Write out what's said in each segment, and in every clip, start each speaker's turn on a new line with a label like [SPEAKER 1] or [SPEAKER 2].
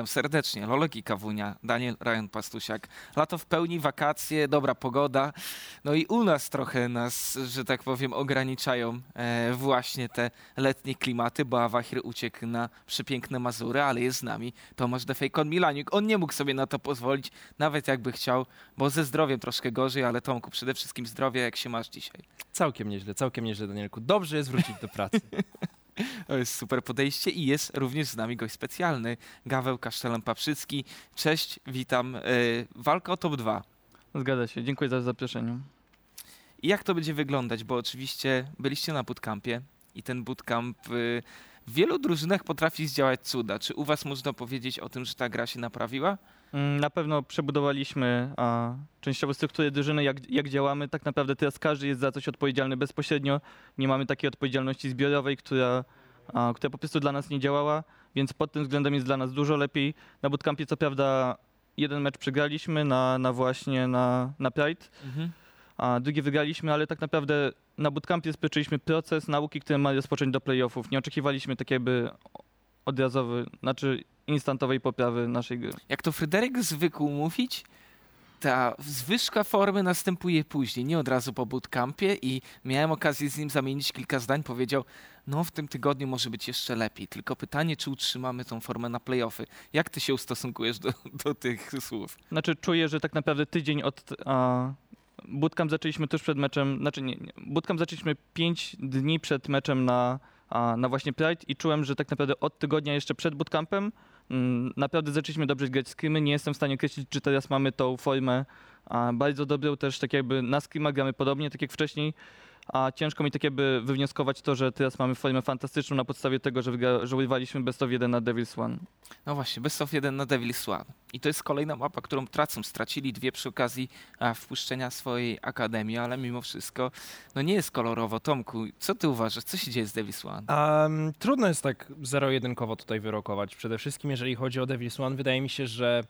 [SPEAKER 1] witam serdecznie. Lolek i Kawunia, Daniel Ryan Pastusiak. Lato w pełni, wakacje, dobra pogoda. No i u nas trochę nas, że tak powiem, ograniczają e, właśnie te letnie klimaty, bo Awahir uciekł na przepiękne Mazury, ale jest z nami Tomasz Defejkon Milaniuk. On nie mógł sobie na to pozwolić, nawet jakby chciał, bo ze zdrowiem troszkę gorzej, ale Tomku, przede wszystkim zdrowie, jak się masz dzisiaj?
[SPEAKER 2] Całkiem nieźle, całkiem nieźle, Danielku. Dobrze jest wrócić do pracy.
[SPEAKER 1] To jest super podejście i jest również z nami gość specjalny, Gaweł Kasztelan-Paprzycki. Cześć, witam. E, Walka o top 2.
[SPEAKER 3] Zgadza się, dziękuję za zaproszenie.
[SPEAKER 1] I jak to będzie wyglądać? Bo oczywiście byliście na bootcampie i ten bootcamp y, w wielu drużynach potrafi zdziałać cuda. Czy u was można powiedzieć o tym, że ta gra się naprawiła?
[SPEAKER 3] Mm, Na pewno przebudowaliśmy a, częściowo strukturę drużyny, jak, jak działamy. Tak naprawdę teraz każdy jest za coś odpowiedzialny bezpośrednio. Nie mamy takiej odpowiedzialności zbiorowej, która, a, która po prostu dla nas nie działała, więc pod tym względem jest dla nas dużo lepiej. Na bootcampie co prawda jeden mecz przegraliśmy na, na właśnie na, na Pride, a drugi wygraliśmy, ale tak naprawdę na bootcampie spoczyliśmy proces nauki, który ma rozpocząć do playoffów. Nie oczekiwaliśmy tak jakby odrazowy, znaczy instantowej poprawy naszej gry.
[SPEAKER 1] Jak to Fryderyk zwykł mówić, ta zwyżka formy następuje później, nie od razu po bootcampie i miałem okazję z nim zamienić kilka zdań. Powiedział, no w tym tygodniu może być jeszcze lepiej, tylko pytanie, czy utrzymamy tą formę na playoffy. Jak ty się ustosunkujesz do, do tych słów?
[SPEAKER 3] Znaczy czuję, że tak naprawdę tydzień od a, bootcamp zaczęliśmy tuż przed meczem, znaczy nie, nie bootcamp zaczęliśmy 5 dni przed meczem na, a, na właśnie Pride i czułem, że tak naprawdę od tygodnia jeszcze przed bootcampem naprawdę zaczęliśmy dobrze grać screamy. Nie jestem w stanie określić, czy teraz mamy tą formę bardzo dobrą, też tak jakby na screamach gramy podobnie, tak jak wcześniej. A ciężko mi tak jakby wywnioskować to, że teraz mamy formę fantastyczną na podstawie tego, że, urywaliśmy best of 1 na Devil's One.
[SPEAKER 1] No właśnie, Best of 1 na Devil's One. I to jest kolejna mapa, którą tracą. Stracili dwie przy okazji a, wpuszczenia swojej akademii, ale mimo wszystko no nie jest kolorowo. Tomku, co ty uważasz? Co się dzieje z Devil's One?
[SPEAKER 2] Um, trudno jest tak zero-jedynkowo tutaj wyrokować. Przede wszystkim, jeżeli chodzi o Devil's One, wydaje mi się, że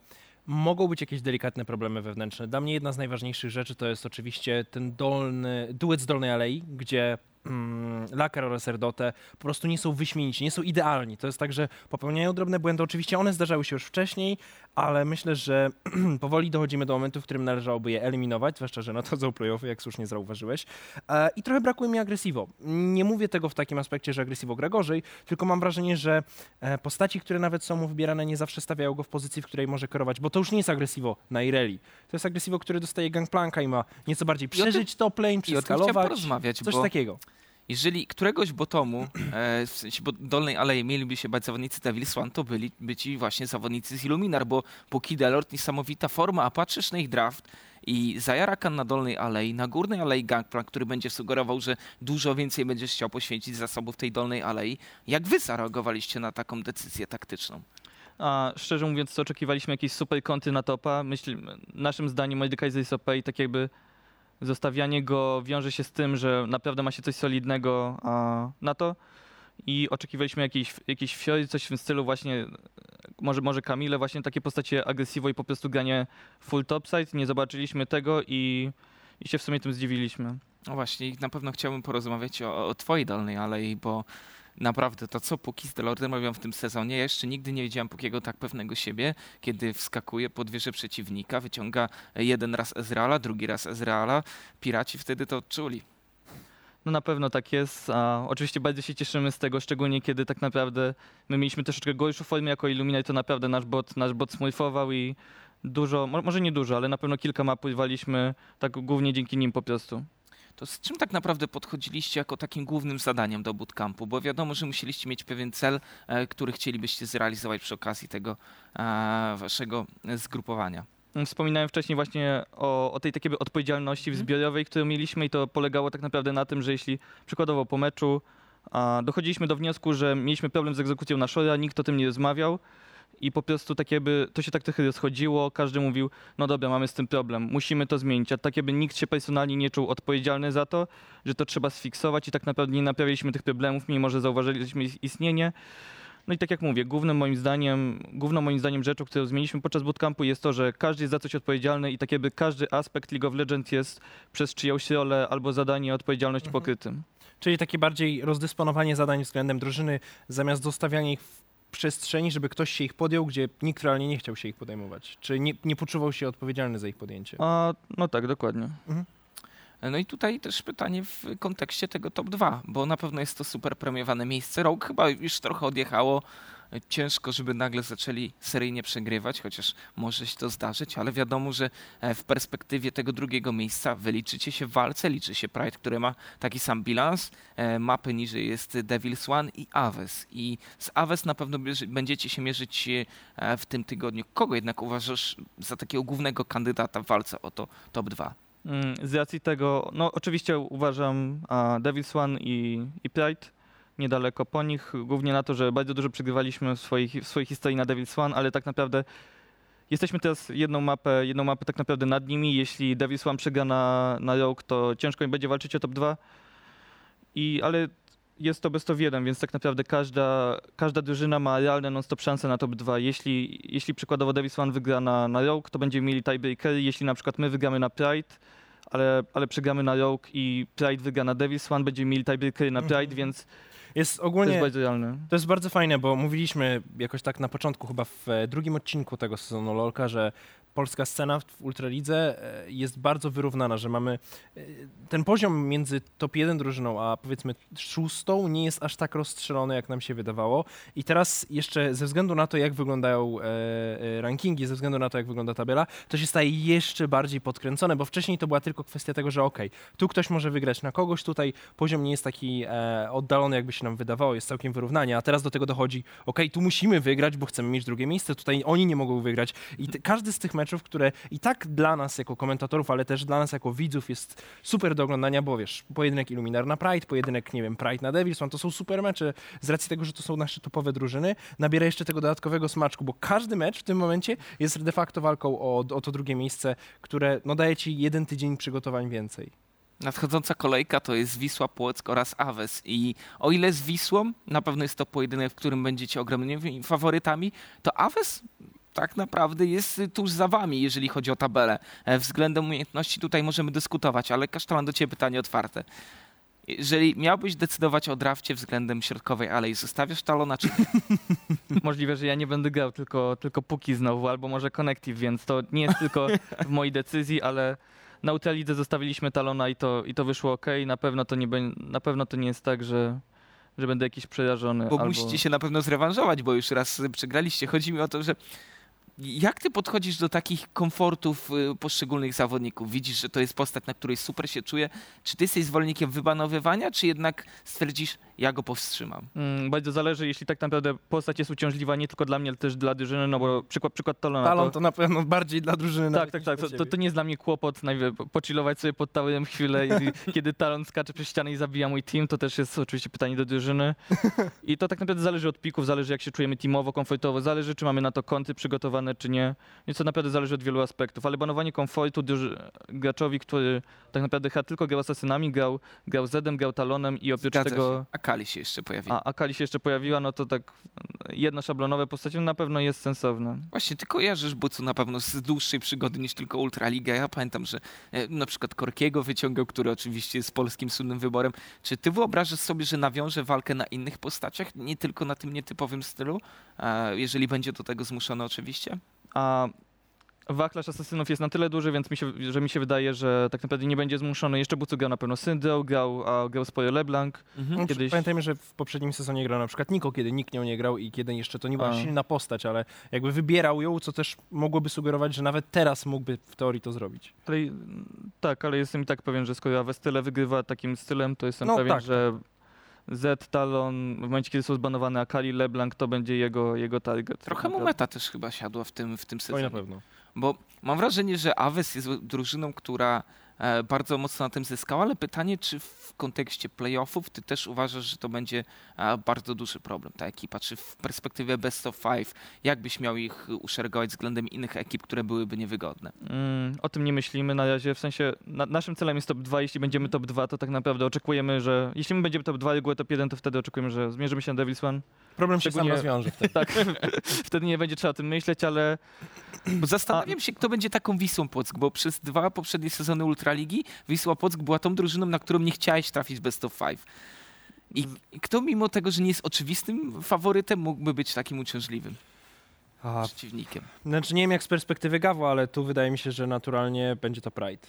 [SPEAKER 2] mogą być jakieś delikatne problemy wewnętrzne. Dla mnie jedna z najważniejszych rzeczy to jest oczywiście ten dolny, duet z dolnej alei, gdzie mm, Lakar oraz Erdote po prostu nie są wyśmienici, nie są idealni. To jest tak, że popełniają drobne błędy. Oczywiście one zdarzały się już wcześniej, ale myślę, że powoli dochodzimy do momentu, w którym należałoby je eliminować, zwłaszcza, że nadchodzą playoffy, jak słusznie zauważyłeś. E, I trochę brakuje mi agresivo. Nie mówię tego w takim aspekcie, że agresivo gra gorzej, tylko mam wrażenie, że e, postaci, które nawet są mu wybierane, nie zawsze stawiają go w pozycji, w której może kierować, bo to już nie jest agresivo na Ireli. To jest agresivo, który dostaje gangplanka i ma nieco bardziej przeżyć top lane,
[SPEAKER 1] I tym chciałem
[SPEAKER 2] przeskalować,
[SPEAKER 1] porozmawiać,
[SPEAKER 2] coś takiego.
[SPEAKER 1] Jeżeli któregoś botomu, e, w sensie dolnej alei mieliby się bać zawodnicy Devil's One, to byli by ci właśnie zawodnicy z Illuminar, bo po Kid Alert niesamowita forma, a patrzysz na ich draft i Zajarakan na dolnej alei, na górnej alei Gangplank, który będzie sugerował, że dużo więcej będziesz chciał poświęcić zasobów tej dolnej alei. Jak wy zareagowaliście na taką decyzję taktyczną?
[SPEAKER 3] A szczerze mówiąc, oczekiwaliśmy jakiejś super konty na topa. Myśl, naszym zdaniem Mordekaiser jest OP i tak jakby zostawianie go wiąże się z tym, że naprawdę ma się coś solidnego a, na to. I oczekiwaliśmy jakiejś, jakiejś coś w tym stylu właśnie, może, może Kamile, właśnie takie postacie agresywo i po prostu granie full topside. Nie zobaczyliśmy tego i, i się w sumie tym zdziwiliśmy.
[SPEAKER 1] No właśnie, na pewno chciałbym porozmawiać o, o twojej dolnej alei, bo naprawdę to, co Puki z Delordem robią w tym sezonie, ja jeszcze nigdy nie widziałem Pukiego tak pewnego siebie, kiedy wskakuje pod wieżę przeciwnika, wyciąga jeden raz Ezreala, drugi raz Ezreala. Piraci wtedy to czuli.
[SPEAKER 3] No na pewno tak jest. A oczywiście bardzo się cieszymy z tego, szczególnie kiedy tak naprawdę my mieliśmy troszeczkę gorszą formę jako Illuminate, to naprawdę nasz bot, nasz bot smurfował i dużo, mo- może nie dużo, ale na pewno kilka map pływaliśmy tak głównie dzięki nim po prostu.
[SPEAKER 1] To z czym tak naprawdę podchodziliście jako takim głównym zadaniem do bootcampu? Bo wiadomo, że musieliście mieć pewien cel, e, który chcielibyście zrealizować przy okazji tego e, waszego zgrupowania.
[SPEAKER 3] Wspominałem wcześniej właśnie o, o tej takiej odpowiedzialności
[SPEAKER 1] Mhm.
[SPEAKER 3] zbiorowej, którą mieliśmy i to polegało tak naprawdę na tym, że jeśli przykładowo po meczu a, dochodziliśmy do wniosku, że mieliśmy problem z egzekucją na Shora, nikt o tym nie rozmawiał i po prostu tak jakby to się tak trochę rozchodziło, każdy mówił, no dobra, mamy z tym problem, musimy to zmienić, a tak jakby nikt się personalnie nie czuł odpowiedzialny za to, że to trzeba sfiksować i tak naprawdę nie naprawiliśmy tych problemów, mimo że zauważyliśmy ich istnienie. No i tak jak mówię, głównym moim zdaniem, główną moim zdaniem rzeczą, którą zmieniliśmy podczas bootcampu jest to, że każdy jest za coś odpowiedzialny i tak jakby każdy aspekt League of Legends jest przez czyjąś rolę albo zadanie odpowiedzialność
[SPEAKER 2] Mhm.
[SPEAKER 3] pokrytym.
[SPEAKER 2] Czyli takie bardziej rozdysponowanie zadań względem drużyny, zamiast zostawiania ich w przestrzeni, żeby ktoś się ich podjął, gdzie nikt realnie nie chciał się ich podejmować? Czy nie, nie poczuwał się odpowiedzialny za ich podjęcie?
[SPEAKER 3] A, no tak, dokładnie.
[SPEAKER 1] No i tutaj też pytanie w kontekście tego top 2, bo na pewno jest to super premiowane miejsce. Rok chyba już trochę odjechało. Ciężko, żeby nagle zaczęli seryjnie przegrywać, chociaż może się to zdarzyć, ale wiadomo, że e, w perspektywie tego drugiego miejsca wyliczycie się w walce, liczy się Pride, który ma taki sam bilans. E, Mapy niżej jest Devil's One i Aves. I z Aves na pewno będziecie się mierzyć e, w tym tygodniu. Kogo jednak uważasz za takiego głównego kandydata w walce o to top 2?
[SPEAKER 3] Mm, Z racji tego, no oczywiście uważam Devil's One i, i Pride niedaleko po nich, głównie na to, że bardzo dużo przegrywaliśmy w swojej, w swojej historii na Devil's One, ale tak naprawdę jesteśmy teraz jedną mapę, jedną mapę tak naprawdę nad nimi. Jeśli Devil's One przegra na, na Rogue, to ciężko im będzie walczyć o top 2. I, ale jest to best of 1, więc tak naprawdę każda, każda drużyna ma realne non-stop szanse na top 2. Jeśli, jeśli przykładowo Davis One wygra na, na Rogue, to będziemy mieli tiebreakery. Jeśli na przykład my wygramy na Pride, ale, ale przegramy na Rogue i Pride wygra na Davis One, będziemy mieli tiebreakery na Pride,
[SPEAKER 2] Mhm.
[SPEAKER 3] więc
[SPEAKER 2] Jest
[SPEAKER 3] to
[SPEAKER 2] ogólnie...
[SPEAKER 3] jest bardzo realne.
[SPEAKER 2] To jest bardzo fajne, bo mówiliśmy jakoś tak na początku, chyba w e, drugim odcinku tego sezonu LoLka, że polska scena w Ultralidze e, jest bardzo wyrównana, że mamy e, ten poziom między top 1 drużyną, a powiedzmy szóstą nie jest aż tak rozstrzelony, jak nam się wydawało. I teraz jeszcze ze względu na to, jak wyglądają e, rankingi, ze względu na to, jak wygląda tabela, to się staje jeszcze bardziej podkręcone, bo wcześniej to była tylko kwestia tego, że okej, tu ktoś może wygrać na kogoś, tutaj poziom nie jest taki oddalony, jakby się nam wydawało, jest całkiem wyrównanie, a teraz do tego dochodzi, okej, tu musimy wygrać, bo chcemy mieć drugie miejsce, tutaj oni nie mogą wygrać. I każdy z tych meczów, które i tak dla nas jako komentatorów, ale też dla nas jako widzów jest super do oglądania, bo wiesz, pojedynek Illuminar na Pride, pojedynek, nie wiem, Pride na Devils, to są super mecze z racji tego, że to są nasze topowe drużyny, nabiera jeszcze tego dodatkowego smaczku, bo każdy mecz w tym momencie jest de facto walką o, o to drugie miejsce, które no, daje ci jeden tydzień przygotowań więcej.
[SPEAKER 1] Nadchodząca kolejka to jest Wisła Płock oraz Aves i o ile z Wisłą na pewno jest to pojedynek, w którym będziecie ogromnymi faworytami, to Aves tak naprawdę jest tuż za wami, jeżeli chodzi o tabelę. E, Względem umiejętności tutaj możemy dyskutować, ale Kasztan, do ciebie pytanie otwarte. Jeżeli miałbyś decydować o drafcie względem środkowej alei, zostawiasz talona czy
[SPEAKER 3] Możliwe, że ja nie będę grał, tylko, tylko Puki znowu, albo może Connective, więc to nie jest tylko w mojej decyzji, ale na Ultralidze zostawiliśmy Talona i to, i to wyszło ok. Na pewno to nie, na pewno to nie jest tak, że, że będę jakiś przerażony.
[SPEAKER 1] Bo
[SPEAKER 3] albo...
[SPEAKER 1] musicie się na pewno zrewanżować, bo już raz przegraliście. Chodzi mi o to, że jak ty podchodzisz do takich komfortów y, poszczególnych zawodników? Widzisz, że to jest postać, na której super się czuje. Czy ty jesteś zwolennikiem wybanowywania, czy jednak stwierdzisz, ja go powstrzymam?
[SPEAKER 3] Mm, bardzo zależy, jeśli tak naprawdę postać jest uciążliwa nie tylko dla mnie, ale też dla drużyny, no bo przykład, przykład Talona.
[SPEAKER 2] Talon
[SPEAKER 3] to,
[SPEAKER 2] to na pewno bardziej dla drużyny.
[SPEAKER 3] tak, tak, tak. To, to, nie jest dla mnie kłopot najpierw pochillować sobie pod towerem chwilę, i, kiedy Talon skacze przez ścianę i zabija mój team. To też jest oczywiście pytanie do drużyny. I to tak naprawdę zależy od pików, zależy jak się czujemy teamowo, komfortowo, zależy czy mamy na to kąty przygotowane, czy nie. Więc to naprawdę zależy od wielu aspektów. Ale banowanie komfortu graczowi, który tak naprawdę chyba tylko grał asasynami, grał, grał Zedem, grał Talonem i oprócz
[SPEAKER 1] Zgadza
[SPEAKER 3] tego...
[SPEAKER 1] się. A Kali się jeszcze pojawiła.
[SPEAKER 3] A Akali się jeszcze pojawiła, no to tak jedna szablonowe postacie na pewno jest sensowne.
[SPEAKER 1] Właśnie, ty kojarzysz Bucu na pewno z dłuższej przygody niż tylko Ultraliga. Ja pamiętam, że e, na przykład Korkiego wyciągał, który oczywiście jest polskim słynnym wyborem. Czy ty wyobrażasz sobie, że nawiąże walkę na innych postaciach, nie tylko na tym nietypowym stylu, jeżeli będzie do tego zmuszony oczywiście?
[SPEAKER 3] A wachlarz asasynów jest na tyle duży, więc mi się, że mi się wydaje, że tak naprawdę nie będzie zmuszony. Jeszcze Bucu grał na pewno Syndro, grał, a grał sporo LeBlanc.
[SPEAKER 2] No,
[SPEAKER 3] Kiedyś-
[SPEAKER 2] Pamiętajmy, że w poprzednim sezonie grał na przykład Niko, kiedy nikt nią nie grał i kiedy jeszcze to nie była
[SPEAKER 3] A.
[SPEAKER 2] silna postać, ale jakby wybierał ją, co też mogłoby sugerować, że nawet teraz mógłby w teorii to zrobić.
[SPEAKER 3] Ale, tak, ale jestem i tak pewien, że skoro Avestyle wygrywa takim stylem, to jestem
[SPEAKER 2] No
[SPEAKER 3] pewien,
[SPEAKER 2] tak,
[SPEAKER 3] że Z, Talon, w momencie kiedy są zbanowane Akali, LeBlanc, to będzie jego, jego target.
[SPEAKER 1] Trochę mu meta też chyba siadła w tym, w tym
[SPEAKER 2] Oj,
[SPEAKER 1] sezonie.
[SPEAKER 2] na pewno.
[SPEAKER 1] Bo mam wrażenie, że Aves jest drużyną, która bardzo mocno na tym zyskała, ale pytanie, czy w kontekście playoffów ty też uważasz, że to będzie e, bardzo duży problem, ta ekipa, czy w perspektywie best of five, jak byś miał ich uszeregować względem innych ekip, które byłyby niewygodne?
[SPEAKER 3] Mm, o tym nie myślimy na razie, w sensie na, naszym celem jest top 2, jeśli będziemy top 2, to tak naprawdę oczekujemy, że jeśli my będziemy top 2, regułę top 1, to wtedy oczekujemy, że zmierzymy się na Devil's One.
[SPEAKER 2] Problem się sam rozwiąże wtedy.
[SPEAKER 3] Tak, wtedy nie będzie trzeba o tym myśleć, ale
[SPEAKER 1] Bo zastanawiam się, kto będzie taką Wisłą Płock, bo przez dwa poprzednie sezony Ultraligi Wisła Płock była tą drużyną, na którą nie chciałeś trafić best of five. I, I kto mimo tego, że nie jest oczywistym faworytem, mógłby być takim uciążliwym
[SPEAKER 2] A,
[SPEAKER 1] przeciwnikiem?
[SPEAKER 2] Znaczy nie wiem jak z perspektywy Gawo, ale tu wydaje mi się, że naturalnie będzie to Pride.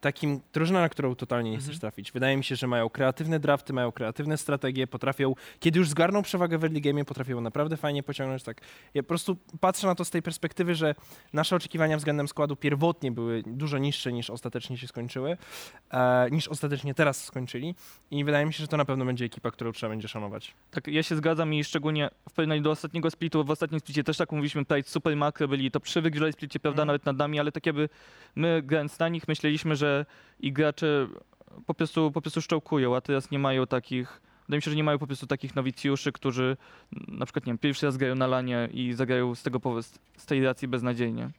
[SPEAKER 2] Takim drużyna, na którą totalnie nie chcesz
[SPEAKER 1] Mhm.
[SPEAKER 2] trafić. Wydaje mi się, że mają kreatywne drafty, mają kreatywne strategie, potrafią, kiedy już zgarną przewagę w early game, potrafią naprawdę fajnie pociągnąć. Tak. Ja po prostu patrzę na to z tej perspektywy, że nasze oczekiwania względem składu pierwotnie były dużo niższe niż ostatecznie się skończyły, e, niż ostatecznie teraz skończyli i wydaje mi się, że to na pewno będzie ekipa, którą trzeba będzie szanować.
[SPEAKER 3] Tak, ja się zgadzam i szczególnie w porównaniu do ostatniego splitu, w ostatnim splicie też tak mówiliśmy, Pride super makro byli to przy wygrali splicie, prawda,
[SPEAKER 2] Mhm.
[SPEAKER 3] nawet nad nami, ale tak jakby my grając na nich myśleliśmy, że i gracze po prostu, po prostu szczałkują, a teraz nie mają takich, wydaje mi się, że nie mają po prostu takich nowicjuszy, którzy na przykład, nie wiem, pierwszy raz grają na lanie i zagrają z tego z tej racji beznadziejnie.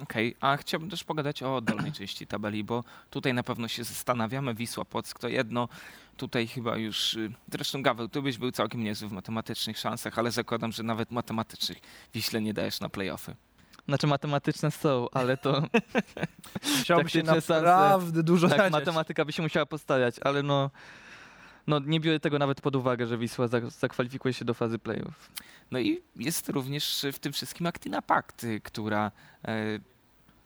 [SPEAKER 1] Okej, a chciałbym też pogadać o dolnej części tabeli, bo tutaj na pewno się zastanawiamy. Wisła Płock to jedno, tutaj chyba już, y, zresztą Gaweł, ty byś był całkiem niezły w matematycznych szansach, ale zakładam, że nawet matematycznych Wiśle nie dajesz na playoffy.
[SPEAKER 3] Znaczy matematyczne są, ale to
[SPEAKER 2] Chciałby się naprawdę dużo
[SPEAKER 3] tak, matematyka by się musiała postarać, ale no, no nie biorę tego nawet pod uwagę, że Wisła zak- zakwalifikuje się do fazy playoff.
[SPEAKER 1] No i jest również w tym wszystkim Actina Pact, y, która e,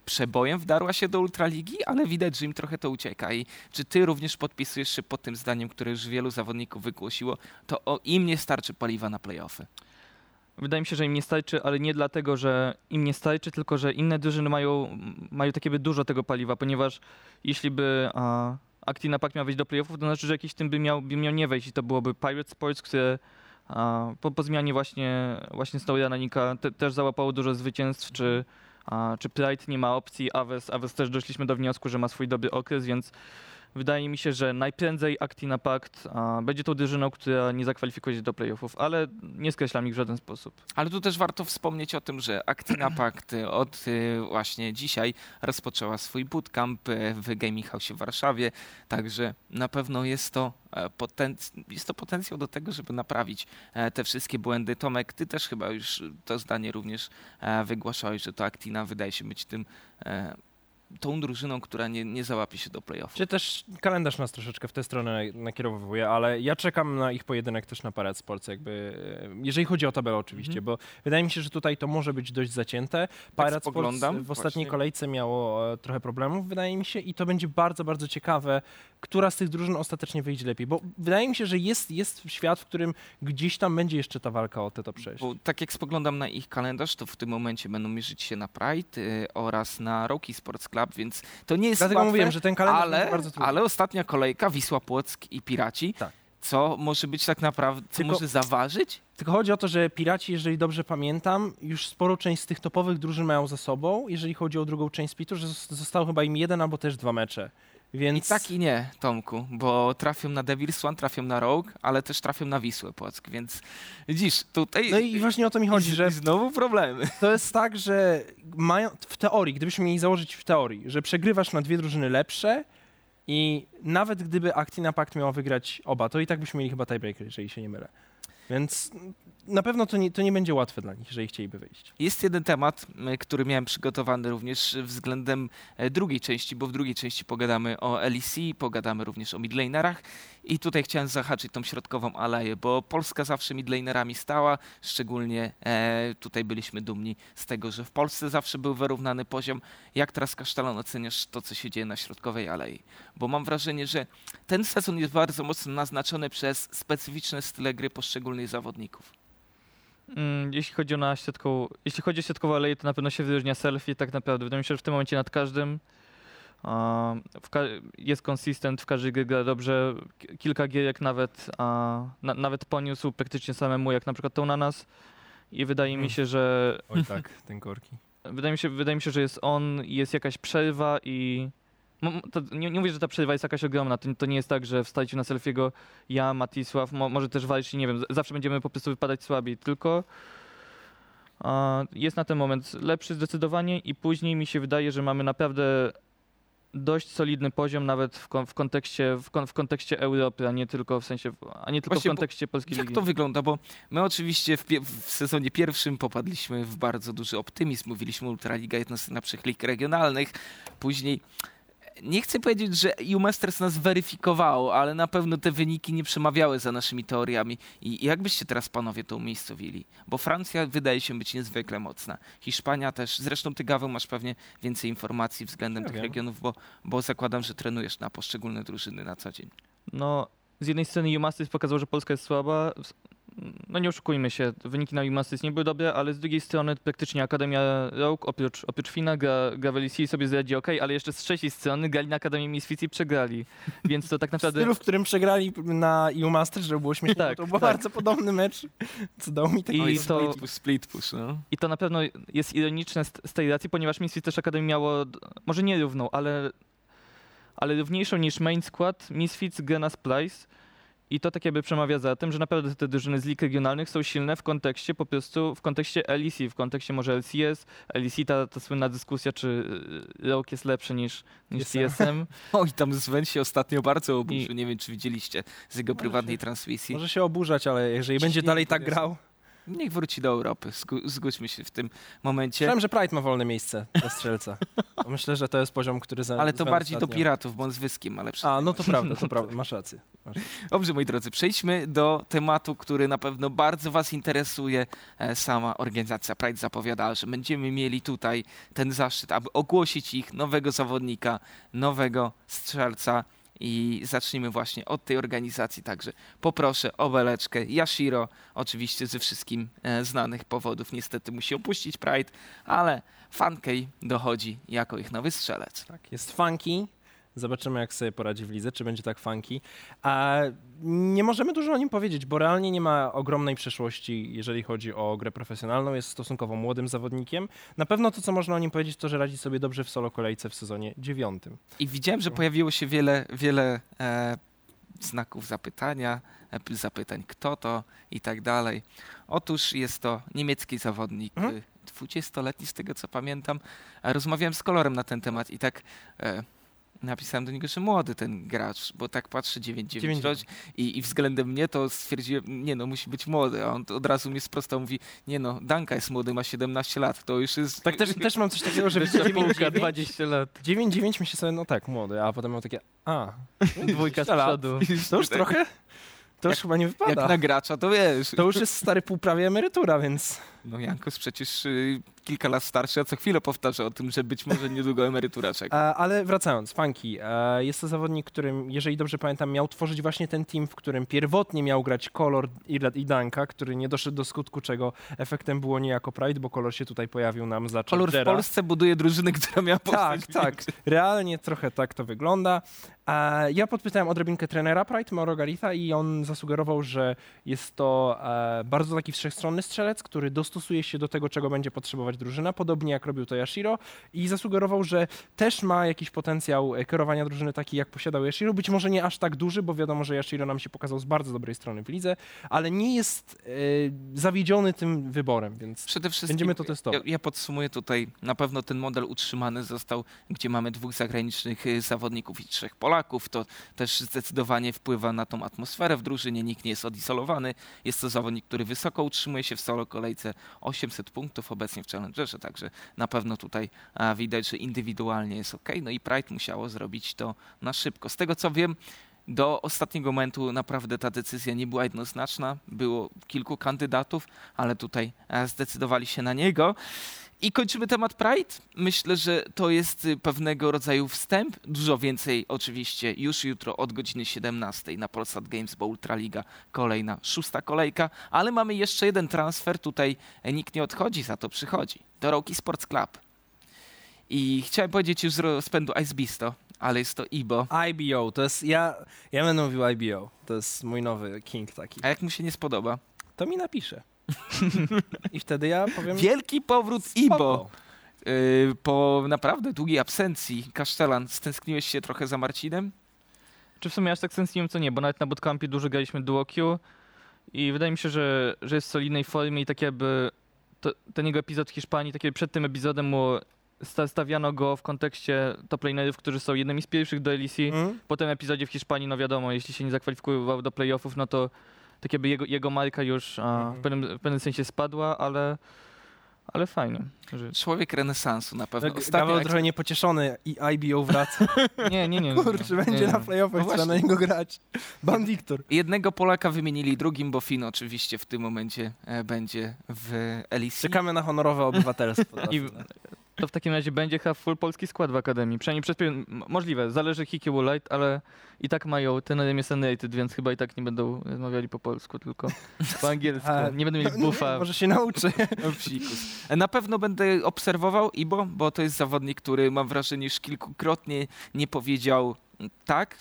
[SPEAKER 1] przebojem wdarła się do Ultraligi, ale widać, że im trochę to ucieka. I czy ty również podpisujesz się pod tym zdaniem, które już wielu zawodników wygłosiło, to o im nie starczy paliwa na playoffy.
[SPEAKER 3] Wydaje mi się, że im nie starczy, ale nie dlatego, że im nie starczy, tylko że inne drużyny mają, mają takie by dużo tego paliwa, ponieważ jeśli by a, Actina Pact miał wejść do playoffów, to znaczy, że jakiś tym by miał, by miał nie wejść i to byłoby Pirate Sports, które a, po, po zmianie właśnie, właśnie Snowdena Nika te, też załapało dużo zwycięstw, czy, a, czy Pride nie ma opcji, Aves, Aves też doszliśmy do wniosku, że ma swój dobry okres, więc wydaje mi się, że najprędzej Actina Pact a, będzie tą drużyną, która nie zakwalifikuje się do playoffów, ale nie skreślam ich w żaden sposób.
[SPEAKER 1] Ale tu też warto wspomnieć o tym, że Actina Pact od y, właśnie dzisiaj rozpoczęła swój bootcamp y, w Gaming House w Warszawie, także na pewno jest to, e, jest to potencjał do tego, żeby naprawić e, te wszystkie błędy. Tomek, ty też chyba już to zdanie również e, wygłaszałeś, że to Actina wydaje się być tym tą drużyną, która nie, nie załapie się do playoffów.
[SPEAKER 2] Czy też kalendarz nas troszeczkę w tę stronę nakierowuje, ale ja czekam na ich pojedynek też na Parade Sports, jakby, e, jeżeli chodzi o tabelę oczywiście,
[SPEAKER 1] Mhm.
[SPEAKER 2] bo wydaje mi się, że tutaj to może być dość zacięte. Parade Sports
[SPEAKER 1] spoglądam
[SPEAKER 2] w ostatniej
[SPEAKER 1] właśnie.
[SPEAKER 2] kolejce miało e, trochę problemów, wydaje mi się, i to będzie bardzo, bardzo ciekawe, która z tych drużyn ostatecznie wyjdzie lepiej, bo wydaje mi się, że jest, jest świat, w którym gdzieś tam będzie jeszcze ta walka o te top 6.
[SPEAKER 1] Bo tak jak spoglądam na ich kalendarz, to w tym momencie będą mierzyć się na Pride y, oraz na Rocky Sports Club, więc to nie jest
[SPEAKER 2] Dlatego
[SPEAKER 1] łatwe,
[SPEAKER 2] mówiłem, że ten kalendarz
[SPEAKER 1] ale,
[SPEAKER 2] będzie bardzo trudny.
[SPEAKER 1] ale ostatnia kolejka Wisła Płock i Piraci,
[SPEAKER 2] Tak.
[SPEAKER 1] co może być tak naprawdę, co
[SPEAKER 2] Tylko-
[SPEAKER 1] może zaważyć?
[SPEAKER 2] Tylko chodzi o to, że Piraci, jeżeli dobrze pamiętam, już sporo część z tych topowych drużyn mają za sobą, jeżeli chodzi o drugą część splitu, że zos- zostało chyba im jeden albo też dwa mecze. Więc
[SPEAKER 1] I tak i nie, Tomku, bo trafią na Devil's One, trafią na Rogue, ale też trafią na Wisłę Płock, więc widzisz, tutaj
[SPEAKER 2] No i właśnie o to mi chodzi, że
[SPEAKER 1] znowu problemy.
[SPEAKER 2] to jest tak, że mają w teorii, gdybyśmy mieli założyć w teorii, że przegrywasz na dwie drużyny lepsze i nawet gdyby Actina Pact miała wygrać oba, to i tak byśmy mieli chyba tiebreaker, jeżeli się nie mylę. Więc na pewno to nie, to nie będzie łatwe dla nich, jeżeli chcieliby wyjść.
[SPEAKER 1] Jest jeden temat, który miałem przygotowany również względem e, drugiej części, bo w drugiej części pogadamy o LEC, pogadamy również o midlanerach i tutaj chciałem zahaczyć tą środkową aleję, bo Polska zawsze midlanerami stała, szczególnie e, tutaj byliśmy dumni z tego, że w Polsce zawsze był wyrównany poziom. Jak teraz Kasztalon oceniasz to, co się dzieje na środkowej alei? Bo mam wrażenie, że ten sezon jest bardzo mocno naznaczony przez specyficzne style gry poszczególnych zawodników.
[SPEAKER 3] Mm, Jeśli chodzi o na środkową, jeśli chodzi o aleję, to na pewno się wyróżnia selfie, tak naprawdę. Wydaje mi się, że w tym momencie nad każdym a, ka- jest konsystent, w każdej grze gra dobrze. Kilka gierek nawet, a, na, nawet poniósł praktycznie samemu, jak na przykład tą na nas. I wydaje mi
[SPEAKER 2] Mm.
[SPEAKER 3] się, że
[SPEAKER 2] Oj tak, ten korki.
[SPEAKER 3] wydaje mi się, wydaje mi się, że jest on, jest jakaś przerwa i to nie, nie mówię, że ta przerwa jest jakaś ogromna. To, to nie jest tak, że wstajcie na selfiego ja, Matisław, mo, może też walczyć, nie wiem, zawsze będziemy po prostu wypadać słabiej, tylko a, jest na ten moment lepszy zdecydowanie i później mi się wydaje, że mamy naprawdę dość solidny poziom nawet w, kon, w, kontekście, w, kon, w kontekście Europy, a nie tylko w sensie, a nie tylko
[SPEAKER 1] Właśnie,
[SPEAKER 3] w kontekście polskiej
[SPEAKER 1] Jak
[SPEAKER 3] ligi.
[SPEAKER 1] to wygląda? Bo my oczywiście w, w sezonie pierwszym popadliśmy w bardzo duży optymizm. Mówiliśmy Ultraliga, jedna z najlepszych lig regionalnych. Później nie chcę powiedzieć, że EU Masters nas weryfikowało, ale na pewno te wyniki nie przemawiały za naszymi teoriami. I jak byście teraz panowie to umiejscowili? Bo Francja wydaje się być niezwykle mocna. Hiszpania też. Zresztą ty, Gaweł, masz pewnie więcej informacji względem
[SPEAKER 2] Ja
[SPEAKER 1] tych
[SPEAKER 2] wiem.
[SPEAKER 1] regionów, bo, bo zakładam, że trenujesz na poszczególne drużyny na co dzień.
[SPEAKER 3] No, z jednej strony UMasters pokazał, że Polska jest słaba. No nie oszukujmy się, wyniki na UMasters nie były dobre, ale z drugiej strony praktycznie Akademia Rogue, oprócz, oprócz Fina, gra, gra w LEC sobie zradzi ok, ale jeszcze z trzeciej strony grali na Akademii Misfits i przegrali. Więc to tak
[SPEAKER 2] W
[SPEAKER 3] naprawdę...
[SPEAKER 2] stylu, w którym przegrali na EU Masters, żeby było śmiesznie,
[SPEAKER 3] Tak,
[SPEAKER 2] to był
[SPEAKER 3] tak.
[SPEAKER 2] bardzo podobny mecz, co dał mi taki...
[SPEAKER 3] I to-
[SPEAKER 1] split push, split push, no.
[SPEAKER 3] I to na pewno jest ironiczne z, z tej racji, ponieważ Misfits też Akademii miało, może nie równą, ale, ale równiejszą niż main skład Misfits gra na Splice. I to tak jakby przemawia za tym, że naprawdę te drużyny z lig regionalnych są silne w kontekście po prostu, w kontekście LEC, w kontekście może LCS, LEC ta, ta słynna dyskusja, czy y, Rogue jest lepszy niż, niż.
[SPEAKER 2] TSM.
[SPEAKER 1] Oj, tam Sven się ostatnio bardzo oburzył.
[SPEAKER 3] I-
[SPEAKER 1] Nie wiem, czy widzieliście z jego prywatnej
[SPEAKER 2] się-
[SPEAKER 1] transmisji.
[SPEAKER 2] Może się oburzać, ale jeżeli będzie dalej tak grał...
[SPEAKER 1] Niech wróci do Europy. Zgó- Zgódźmy się w tym momencie.
[SPEAKER 2] Myślałem, że Pride ma wolne miejsce dla strzelca. Myślę, że to jest poziom, który za
[SPEAKER 1] Ale to bardziej do
[SPEAKER 2] ostatnio-
[SPEAKER 1] piratów, bo on z wyskiem, ale
[SPEAKER 2] A, no to prawda, to prawda, masz rację.
[SPEAKER 1] Dobrze, moi drodzy, przejdźmy do tematu, który na pewno bardzo Was interesuje. E, Sama organizacja Pride zapowiadała, że będziemy mieli tutaj ten zaszczyt, aby ogłosić ich nowego zawodnika, nowego strzelca. I zacznijmy właśnie od tej organizacji. Także poproszę o beleczkę. Yashiro, oczywiście ze wszystkim e, znanych powodów, niestety musi opuścić Pride, ale Fankei dochodzi jako ich nowy strzelec.
[SPEAKER 2] Tak, jest funky. Zobaczymy, jak sobie poradzi w lidze, czy będzie tak funky. A nie możemy dużo o nim powiedzieć, bo realnie nie ma ogromnej przeszłości, jeżeli chodzi o grę profesjonalną. Jest stosunkowo młodym zawodnikiem. Na pewno to, co można o nim powiedzieć, to, że radzi sobie dobrze w solo kolejce w sezonie dziewiątym.
[SPEAKER 1] I widziałem, że pojawiło się wiele, wiele e, znaków zapytania, e, zapytań kto to i tak dalej. Otóż jest to niemiecki zawodnik,
[SPEAKER 2] Mhm.
[SPEAKER 1] e, 20-letni z tego co pamiętam. Rozmawiałem z Kolorem na ten temat i tak e, napisałem do niego, że młody ten gracz, bo tak patrzę 9-9
[SPEAKER 2] 9-9.
[SPEAKER 1] rocznie i, i względem mnie to stwierdziłem, nie no, musi być młody. A on od razu mnie sprostał, mówi, nie no, Danka jest młody, ma 17 lat, to już jest...
[SPEAKER 2] Tak też, też mam coś takiego, że
[SPEAKER 3] Wyższa półka,
[SPEAKER 2] 9-9
[SPEAKER 3] 20 lat.
[SPEAKER 2] 9-9 myślę sobie, no tak, młody, a potem mam takie, a,
[SPEAKER 3] Dwójka z
[SPEAKER 2] 20 lat.
[SPEAKER 3] przodu.
[SPEAKER 2] To już trochę? To już chyba nie
[SPEAKER 1] Jak
[SPEAKER 2] wypada.
[SPEAKER 1] na gracza, to wiesz.
[SPEAKER 2] To już jest stary półprawie emerytura, więc
[SPEAKER 1] No Jankos przecież y, kilka lat starszy, a co chwilę powtarza o tym, że być może niedługo emerytura czeka.
[SPEAKER 2] E, Ale wracając, Funky. e, Jest to zawodnik, którym, jeżeli dobrze pamiętam, miał tworzyć właśnie ten team, w którym pierwotnie miał grać Kolor i i Danka, który nie doszedł do skutku, czego efektem było niejako Pride, bo Kolor się tutaj pojawił nam za
[SPEAKER 1] Kolor w. Polsce buduje drużynę, która miała
[SPEAKER 2] Tak, tak. Realnie trochę tak to wygląda. E, Ja podpytałem odrobinkę trenera Pride, Mauro Garitha, i on zasugerował, że jest to bardzo taki wszechstronny strzelec, który dostosuje się do tego, czego będzie potrzebować drużyna, podobnie jak robił to Yashiro i zasugerował, że też ma jakiś potencjał e, kierowania drużyny taki, jak posiadał Yashiro. Być może nie aż tak duży, bo wiadomo, że Yashiro nam się pokazał z bardzo dobrej strony w lidze, ale nie jest e, zawiedziony tym wyborem, więc
[SPEAKER 1] Przede wszystkim
[SPEAKER 2] Będziemy to testować.
[SPEAKER 1] Ja, ja podsumuję tutaj, na pewno ten model utrzymany został, gdzie mamy dwóch zagranicznych y, zawodników i trzech Polaków. To też zdecydowanie wpływa na tą atmosferę w drużynie, nikt nie jest odizolowany. Jest to zawodnik, który wysoko utrzymuje się w solo kolejce 800 punktów obecnie w Challengerze, także na pewno tutaj widać, że indywidualnie jest ok. No i Pride musiało zrobić to na szybko. Z tego co wiem, do ostatniego momentu naprawdę ta decyzja nie była jednoznaczna. Było kilku kandydatów, ale tutaj zdecydowali się na niego. I kończymy temat Pride. Myślę, że to jest y, pewnego rodzaju wstęp. Dużo więcej oczywiście już jutro od godziny 17 na Polsat Games, bo Ultraliga kolejna, szósta kolejka. Ale mamy jeszcze jeden transfer. Tutaj e, nikt nie odchodzi, za to przychodzi. Do Roki Sports Club. I chciałem powiedzieć już z rozpędu Ice Bisto, ale jest to Ibo.
[SPEAKER 2] IBO, to jest, ja, ja będę mówił IBO, to jest mój nowy king taki.
[SPEAKER 1] A jak mu się nie spodoba?
[SPEAKER 2] To mi napisze. I wtedy ja powiem...
[SPEAKER 1] Wielki powrót
[SPEAKER 2] spoko.
[SPEAKER 1] Ibo. Yy, po naprawdę długiej absencji. Kasztelan, stęskniłeś się trochę za Marcinem?
[SPEAKER 3] Czy w sumie aż tak sensownie co nie, bo nawet na bootcampie dużo graliśmy duo Q i wydaje mi się, że, że jest w solidnej formie i tak jakby to, ten jego epizod w Hiszpanii, tak jakby przed tym epizodem mu sta, stawiano go w kontekście top lanerów, którzy są jednymi z pierwszych do LEC.
[SPEAKER 2] Mm?
[SPEAKER 3] Po tym epizodzie w Hiszpanii, no wiadomo, jeśli się nie zakwalifikował do playoffów, no to tak jakby jego, jego marka już a, w, pewnym, w pewnym sensie spadła, ale, ale fajnie. Że...
[SPEAKER 1] Człowiek renesansu na pewno.
[SPEAKER 2] Tak,
[SPEAKER 1] Ostatnio jak-
[SPEAKER 2] trochę niepocieszony i IBO wraca.
[SPEAKER 3] Nie, nie, nie.
[SPEAKER 2] Kurczę,
[SPEAKER 3] nie,
[SPEAKER 2] będzie
[SPEAKER 3] nie.
[SPEAKER 2] na playoffach,
[SPEAKER 1] No
[SPEAKER 2] trzeba na niego grać. Ban Wiktor.
[SPEAKER 1] Jednego Polaka wymienili drugim, bo Finn oczywiście w tym momencie e, będzie w LEC.
[SPEAKER 2] Czekamy na honorowe obywatelstwo.
[SPEAKER 3] I to w takim razie będzie chyba full polski skład w Akademii. Przynajmniej przez pewien, możliwe, zależy Hiki Light, ale i tak mają ten jest unrated, więc chyba i tak nie będą rozmawiali po polsku, tylko po angielsku.
[SPEAKER 2] A,
[SPEAKER 3] Nie będą mieli
[SPEAKER 2] No,
[SPEAKER 3] buffa.
[SPEAKER 2] Może się nauczy.
[SPEAKER 1] No. Na pewno będę obserwował Ibo, bo to jest zawodnik, który mam wrażenie, już kilkukrotnie nie powiedział tak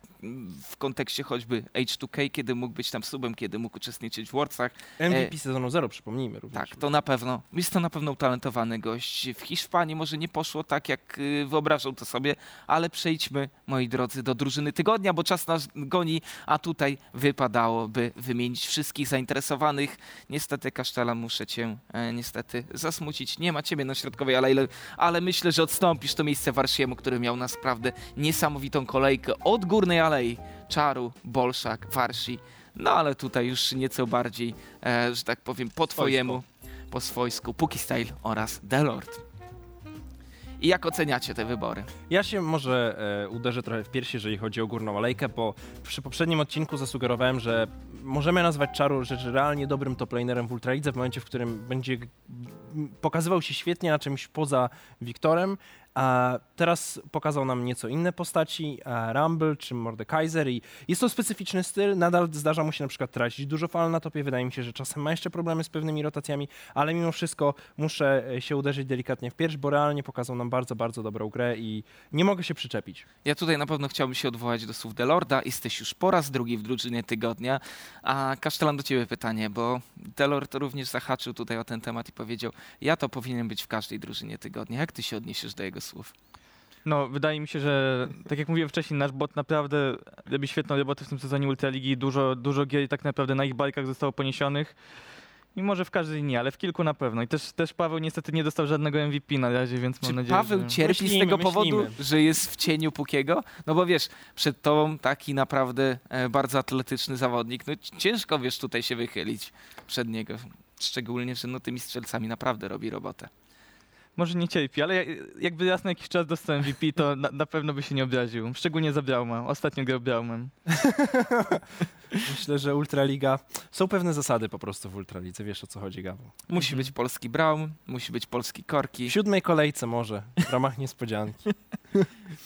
[SPEAKER 1] w kontekście choćby H2K, kiedy mógł być tam subem, kiedy mógł uczestniczyć w Worldsach.
[SPEAKER 2] MVP sezonu 0, przypomnijmy również.
[SPEAKER 1] Tak, to na pewno. Jest to na pewno utalentowany gość. W Hiszpanii może nie poszło tak, jak y, wyobrażał to sobie, ale przejdźmy, moi drodzy, do drużyny tygodnia, bo czas nas goni, a tutaj wypadałoby wymienić wszystkich zainteresowanych. Niestety, Kasztela, muszę cię e, niestety zasmucić. Nie ma ciebie na środkowej alei, ale myślę, że odstąpisz to miejsce Warsziemu, który miał naprawdę niesamowitą kolejkę od górnej alei. Czaru, Bolszak, Warsi. No ale tutaj już nieco bardziej, e, że tak powiem, po twojemu, po swojsku, Puki Style oraz Delord. I jak oceniacie te wybory?
[SPEAKER 2] Ja się może e, uderzę trochę w piersi, jeżeli chodzi o górną alejkę, bo przy poprzednim odcinku zasugerowałem, że możemy nazwać Czaru rzecz realnie dobrym toplanerem w Ultralidze w momencie, w którym będzie pokazywał się świetnie na czymś poza Wiktorem, teraz pokazał nam nieco inne postaci, a Rumble czy Mordekaiser i jest to specyficzny styl, nadal zdarza mu się na przykład tracić dużo fal na topie, wydaje mi się, że czasem ma jeszcze problemy z pewnymi rotacjami, ale mimo wszystko muszę się uderzyć delikatnie w pierś, bo realnie pokazał nam bardzo, bardzo dobrą grę i nie mogę się przyczepić.
[SPEAKER 1] Ja tutaj na pewno chciałbym się odwołać do słów Delorda. Jesteś już po raz drugi w drużynie tygodnia. A Kasztelan do ciebie pytanie, bo Delord również zahaczył tutaj o ten temat i powiedział, ja to powinien być w każdej drużynie tygodnia. Jak ty się odniesiesz do jego słów?
[SPEAKER 3] No, wydaje mi się, że tak jak mówiłem wcześniej, nasz bot naprawdę robi świetną robotę w tym sezonie Ultraligi. Dużo, dużo gier tak naprawdę na ich bajkach zostało poniesionych. I może w każdej nie, ale w kilku na pewno. I też, też Paweł niestety nie dostał żadnego MVP na razie, więc
[SPEAKER 1] Czy
[SPEAKER 3] mam nadzieję,
[SPEAKER 1] Paweł
[SPEAKER 3] że...
[SPEAKER 1] cierpi z
[SPEAKER 2] Myślimy,
[SPEAKER 1] tego
[SPEAKER 2] myślimy.
[SPEAKER 1] powodu, że jest w cieniu Pukiego? No bo wiesz, przed tobą taki naprawdę e, bardzo atletyczny zawodnik. No ciężko wiesz tutaj się wychylić przed niego. Szczególnie, że no tymi strzelcami naprawdę robi robotę.
[SPEAKER 3] Może nie cierpi, ale ja- jakby raz na jakiś czas dostał MVP, to na, na pewno by się nie obraził. Szczególnie za Brauma. Ostatnio grał Braumem.
[SPEAKER 2] Myślę, że Ultraliga, są pewne zasady po prostu w Ultralidze, wiesz o co chodzi, Gawu.
[SPEAKER 1] Musi
[SPEAKER 2] Mhm.
[SPEAKER 1] być polski Braum, musi być polski Korki.
[SPEAKER 2] W siódmej kolejce może, w ramach niespodzianki.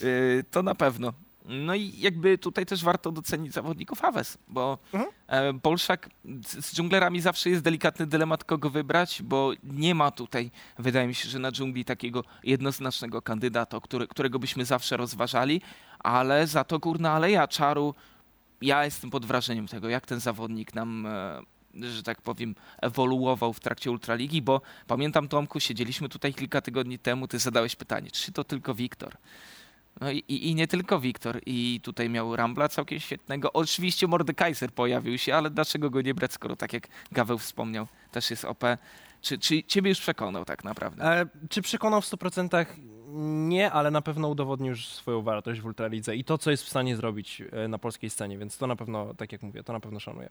[SPEAKER 1] Yy, to na pewno. No i jakby tutaj też warto docenić zawodników Aves, bo
[SPEAKER 2] Mhm.
[SPEAKER 1] e, Bolszak z, z dżunglerami zawsze jest delikatny dylemat, kogo wybrać, bo nie ma tutaj, wydaje mi się, że na dżungli takiego jednoznacznego kandydata, który, którego byśmy zawsze rozważali, ale za to Górna Aleja Czaru, ja jestem pod wrażeniem tego, jak ten zawodnik nam... E, że tak powiem, ewoluował w trakcie Ultraligi, bo pamiętam Tomku, siedzieliśmy tutaj kilka tygodni temu, ty zadałeś pytanie, czy to tylko Wiktor? No i, i, nie tylko Wiktor. I tutaj miał Rambla całkiem świetnego. Oczywiście Mordekaiser pojawił się, ale dlaczego go nie brać, skoro tak jak Gaweł wspomniał, też jest OP. Czy, czy ciebie już przekonał tak naprawdę?
[SPEAKER 2] E, czy przekonał w 100%? Nie, ale na pewno udowodnił już swoją wartość w Ultralidze i to, co jest w stanie zrobić e, na polskiej scenie, więc to na pewno, tak jak mówię, to na pewno szanuję.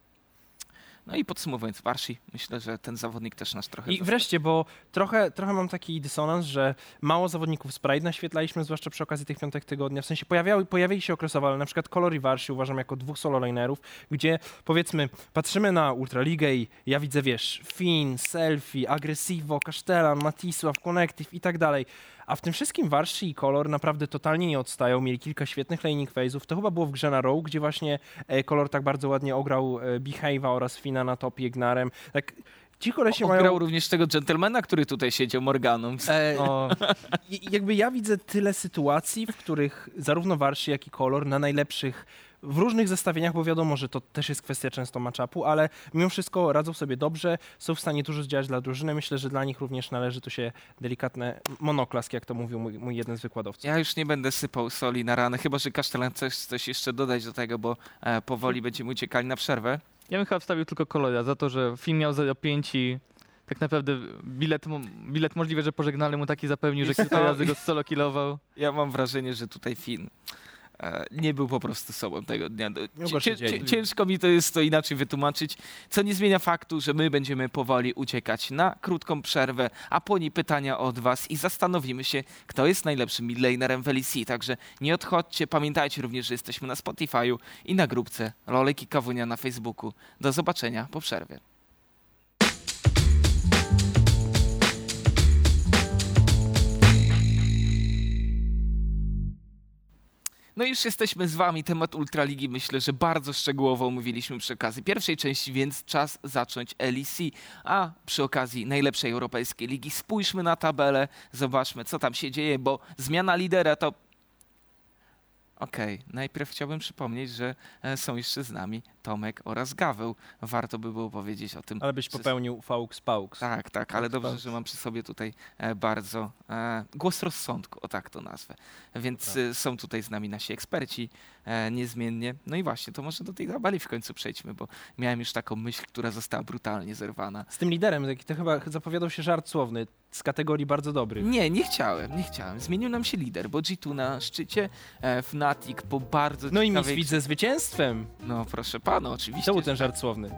[SPEAKER 1] No i podsumowując, Warsi, myślę, że ten zawodnik też nas trochę...
[SPEAKER 2] I
[SPEAKER 1] zaskoczył.
[SPEAKER 2] wreszcie, bo trochę, trochę mam taki dysonans, że mało zawodników z Pride naświetlaliśmy, zwłaszcza przy okazji tych piątek tygodnia. W sensie pojawiały, pojawili się okresowo, ale na przykład Kolor i Warsi uważam jako dwóch solo linerów, gdzie powiedzmy patrzymy na Ultraligę i ja widzę, wiesz, Finn, Selfie, Agresivo, Kasztelan, Matisław, Connective i tak dalej. A w tym wszystkim Warsi i Kolor naprawdę totalnie nie odstają. Mieli kilka świetnych laning phase'ów. To chyba było w grze na Row, gdzie właśnie e, Kolor tak bardzo ładnie ograł e, Behave'a oraz Fina na topie Gnarem. Tak, ci kolesie mają...
[SPEAKER 1] Ograł również tego dżentelmena, który tutaj siedział, Morganą.
[SPEAKER 2] E,
[SPEAKER 3] O,
[SPEAKER 2] jakby ja widzę tyle sytuacji, w których zarówno Warszy, jak i Kolor na najlepszych w różnych zestawieniach, bo wiadomo, że to też jest kwestia często matchupu, ale mimo wszystko radzą sobie dobrze, są w stanie dużo zdziałać dla drużyny. Myślę, że dla nich również należy tu się delikatne monoklask, jak to mówił mój, mój jeden z wykładowców.
[SPEAKER 1] Ja już nie będę sypał soli na ranę, chyba że Kasztelan coś, coś jeszcze dodać do tego, bo e, powoli będziemy uciekali na przerwę.
[SPEAKER 3] ja bym chyba wstawił tylko Kolora za to, że film miał 0,5 i tak naprawdę bilet, bilet możliwe, że pożegnalny mu taki zapewnił, że kilka razy go solo killował.
[SPEAKER 1] Ja mam wrażenie, że tutaj Finn nie był po prostu sobą tego dnia. Ciężko mi to jest to inaczej wytłumaczyć, co nie zmienia faktu, że my będziemy powoli uciekać na krótką przerwę, a po niej pytania od was i zastanowimy się, kto jest najlepszym midlanerem w LEC. Także nie odchodźcie, pamiętajcie również, że jesteśmy na Spotify'u i na grupce Lolek i Kawunia na Facebooku. Do zobaczenia po przerwie. No już jesteśmy z wami. Temat Ultraligi myślę, że bardzo szczegółowo omówiliśmy przy okazji pierwszej części, więc czas zacząć LEC. A przy okazji najlepszej europejskiej ligi spójrzmy na tabelę, zobaczmy co tam się dzieje, bo zmiana lidera to Okej, najpierw chciałbym przypomnieć, że e, są jeszcze z nami Tomek oraz Gaweł. Warto by było powiedzieć o tym.
[SPEAKER 2] Ale byś popełnił faux paux.
[SPEAKER 1] Tak, tak, ale dobrze, że mam przy sobie tutaj e, bardzo e, głos rozsądku, o tak to nazwę. Więc
[SPEAKER 2] Tak.
[SPEAKER 1] są tutaj z nami nasi eksperci niezmiennie. No i właśnie, to może do tej tabeli w końcu przejdźmy, bo miałem już taką myśl, która została brutalnie zerwana.
[SPEAKER 2] Z tym liderem, to chyba zapowiadał się żart słowny, z kategorii bardzo dobry.
[SPEAKER 1] Nie, nie chciałem, nie chciałem. Zmienił nam się lider, bo G2 na szczycie, Fnatic po bardzo
[SPEAKER 2] No i. Misfit ze zwycięstwem.
[SPEAKER 1] No proszę pana, oczywiście.
[SPEAKER 2] To był ten żart słowny.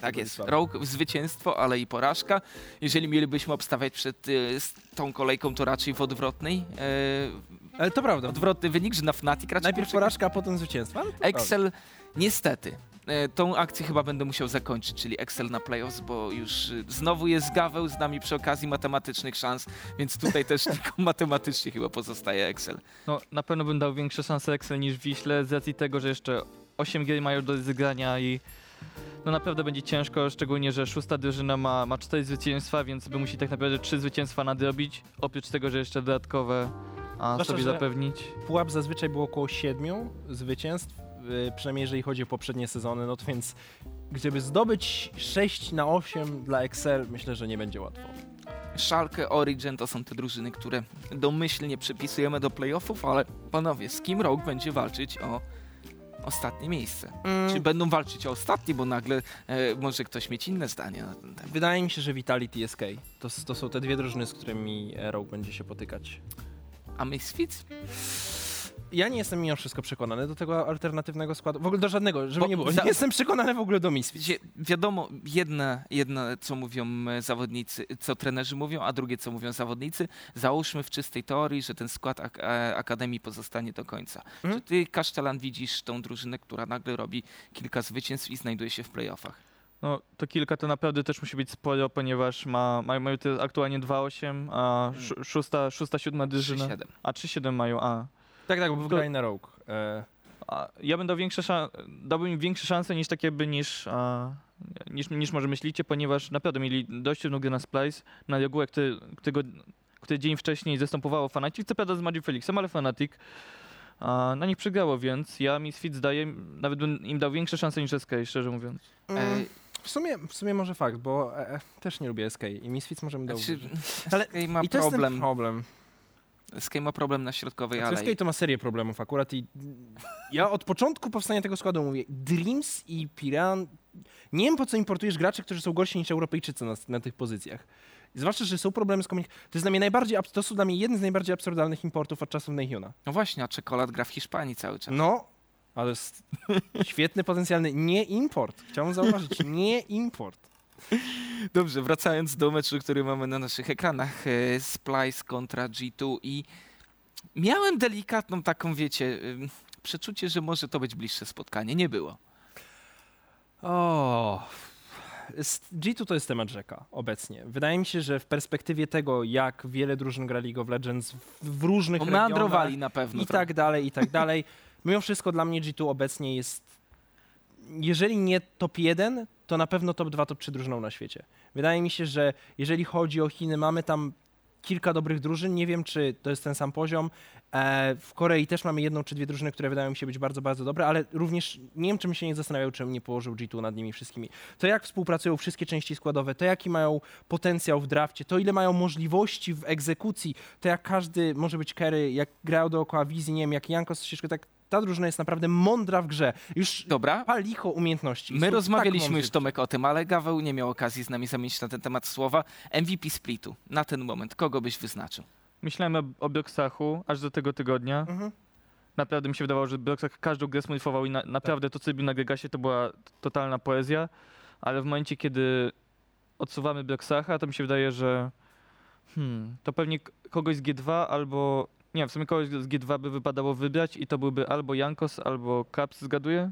[SPEAKER 1] Tak jest. Rogue zwycięstwo, ale i porażka. Jeżeli mielibyśmy obstawiać przed y, z tą kolejką, to raczej w odwrotnej. E,
[SPEAKER 2] Ale to prawda.
[SPEAKER 1] odwrotny wynik, że na Fnatic raczej
[SPEAKER 2] Najpierw porażka, a potem zwycięstwo. Ale to prawda.
[SPEAKER 1] Excel, niestety. e, Tą akcję chyba będę musiał zakończyć, czyli Excel na playoffs, bo już y, znowu jest Gaweł z nami przy okazji matematycznych szans, więc tutaj też tylko matematycznie chyba pozostaje Excel.
[SPEAKER 3] No, na pewno bym dał większe szanse Excel niż Wiśle z racji tego, że jeszcze 8 gier mają do rozegrania i no naprawdę będzie ciężko, szczególnie, że szósta drużyna ma, ma 4 zwycięstwa, więc by musi tak naprawdę 3 zwycięstwa nadrobić, oprócz tego, że jeszcze dodatkowe a,
[SPEAKER 2] Zwłaszcza,
[SPEAKER 3] sobie zapewnić.
[SPEAKER 2] Pułap zazwyczaj było około siedmiu zwycięstw, yy, przynajmniej jeżeli chodzi o poprzednie sezony, no to więc gdyby zdobyć 6 na 8 dla Excel, myślę, że nie będzie łatwo.
[SPEAKER 1] Schalke, Origin to są te drużyny, które domyślnie przypisujemy do playoffów, ale panowie, z kim Rogue będzie walczyć o ostatnie miejsce? Czy będą walczyć o ostatnie, bo nagle e, może ktoś mieć inne zdanie na ten temat.
[SPEAKER 2] Wydaje mi się, że Vitality i SK to, to są te dwie drużyny, z którymi Rogue będzie się potykać.
[SPEAKER 1] A Misfits?
[SPEAKER 2] Ja nie jestem mimo wszystko przekonany do tego alternatywnego składu. W ogóle do żadnego, żeby
[SPEAKER 1] Bo
[SPEAKER 2] nie było.
[SPEAKER 1] za-
[SPEAKER 2] Nie jestem przekonany w ogóle do Misfits.
[SPEAKER 1] Wiadomo, jedna, jedna, co mówią e, zawodnicy, co trenerzy mówią, a drugie, co mówią zawodnicy. Załóżmy w czystej teorii, że ten skład ak- e, Akademii pozostanie do końca.
[SPEAKER 2] Mhm.
[SPEAKER 1] Czy ty, Kasztelan, widzisz tą drużynę, która nagle robi kilka zwycięstw i znajduje się w playoffach?
[SPEAKER 3] No, to kilka to naprawdę też musi być sporo, ponieważ ma, mają, mają te aktualnie 2-8, a sz, szósta, szósta, siódma drużyna.
[SPEAKER 1] 3-7.
[SPEAKER 3] A 3-7 mają, a.
[SPEAKER 2] Tak, tak, bo wygrali na Rogue. E,
[SPEAKER 3] A ja bym dał większe szan- dałbym im większe szanse niż takie by niż, a, niż, niż może myślicie, ponieważ naprawdę mieli dość trudną grę na Splice, na regułę, który, którego, który dzień wcześniej zastępowało Fnatic, co prawda z Magic Felixem, ale Fnatic a, na nich przegrało, więc ja Misfits daję, nawet bym im dał większe szanse niż SK, szczerze mówiąc.
[SPEAKER 1] E,
[SPEAKER 2] mm, w, sumie, w sumie może fakt, bo e, e, też nie lubię SK i Misfits możemy dał.
[SPEAKER 1] znaczy,
[SPEAKER 2] Ale-
[SPEAKER 1] SK ma
[SPEAKER 2] I to jest ten
[SPEAKER 1] problem.
[SPEAKER 2] Problem.
[SPEAKER 1] SK ma problem na środkowej
[SPEAKER 2] Znaczy,
[SPEAKER 1] alei.
[SPEAKER 2] SK to ma serię problemów akurat i ja od początku powstania tego składu mówię, Dreams i Piran, nie wiem po co importujesz graczy, którzy są gorsi niż Europejczycy na, na tych pozycjach. Zwłaszcza, że są problemy z komunikacją. To jest dla mnie najbardziej, to są dla mnie jeden z najbardziej absurdalnych importów od czasów Neyhuna.
[SPEAKER 1] No właśnie, a czekolad gra w Hiszpanii cały czas.
[SPEAKER 2] No, ale jest świetny potencjalny nie import. Chciałbym zauważyć, nie import.
[SPEAKER 1] Dobrze, wracając do meczu, który mamy na naszych ekranach, e, Splice kontra G2 i miałem delikatną taką, wiecie, przeczucie, że może to być bliższe spotkanie. Nie było.
[SPEAKER 2] O. s- G2 to jest temat rzeka obecnie. Wydaje mi się, że w perspektywie tego, jak wiele drużyn gra League of Legends w, różnych
[SPEAKER 1] Bo
[SPEAKER 2] regionach
[SPEAKER 1] na pewno.
[SPEAKER 2] i tak dalej, i tak dalej. Mimo wszystko dla mnie G2 obecnie jest, jeżeli nie top 1, to na pewno top 2, top 3 drużyną na świecie. Wydaje mi się, że jeżeli chodzi o Chiny, mamy tam kilka dobrych drużyn. Nie wiem, czy to jest ten sam poziom. E, w Korei też mamy jedną czy dwie drużyny, które wydają mi się być bardzo, bardzo dobre, ale również nie wiem, czym się nie zastanawiał, czym nie położył G2 nad nimi wszystkimi. To jak współpracują wszystkie części składowe, to jaki mają potencjał w drafcie, to ile mają możliwości w egzekucji, to jak każdy może być carry, jak grał dookoła wizji, nie wiem, jak Jankos ścieżkę, tak ta drużyna jest naprawdę mądra w grze. Już
[SPEAKER 1] Dobra.
[SPEAKER 2] pa licho umiejętności.
[SPEAKER 1] My
[SPEAKER 2] są
[SPEAKER 1] rozmawialiśmy
[SPEAKER 2] tak
[SPEAKER 1] już, Tomek, o tym, ale Gaweł nie miał okazji z nami zamienić na ten temat słowa. MVP splitu na ten moment. Kogo byś wyznaczył?
[SPEAKER 3] Myślałem o, o Broxachu aż do tego tygodnia.
[SPEAKER 2] Mhm.
[SPEAKER 3] naprawdę mi się wydawało, że Broxach każdą grę smurfował i na, naprawdę to, co robił na Gregasie, to była totalna poezja, ale w momencie, kiedy odsuwamy Broxacha, to mi się wydaje, że hmm, to pewnie kogoś z G2 albo... Nie, w sumie kogoś z G2 by wypadało wybrać i to byłby albo Jankos, albo Caps, zgaduję?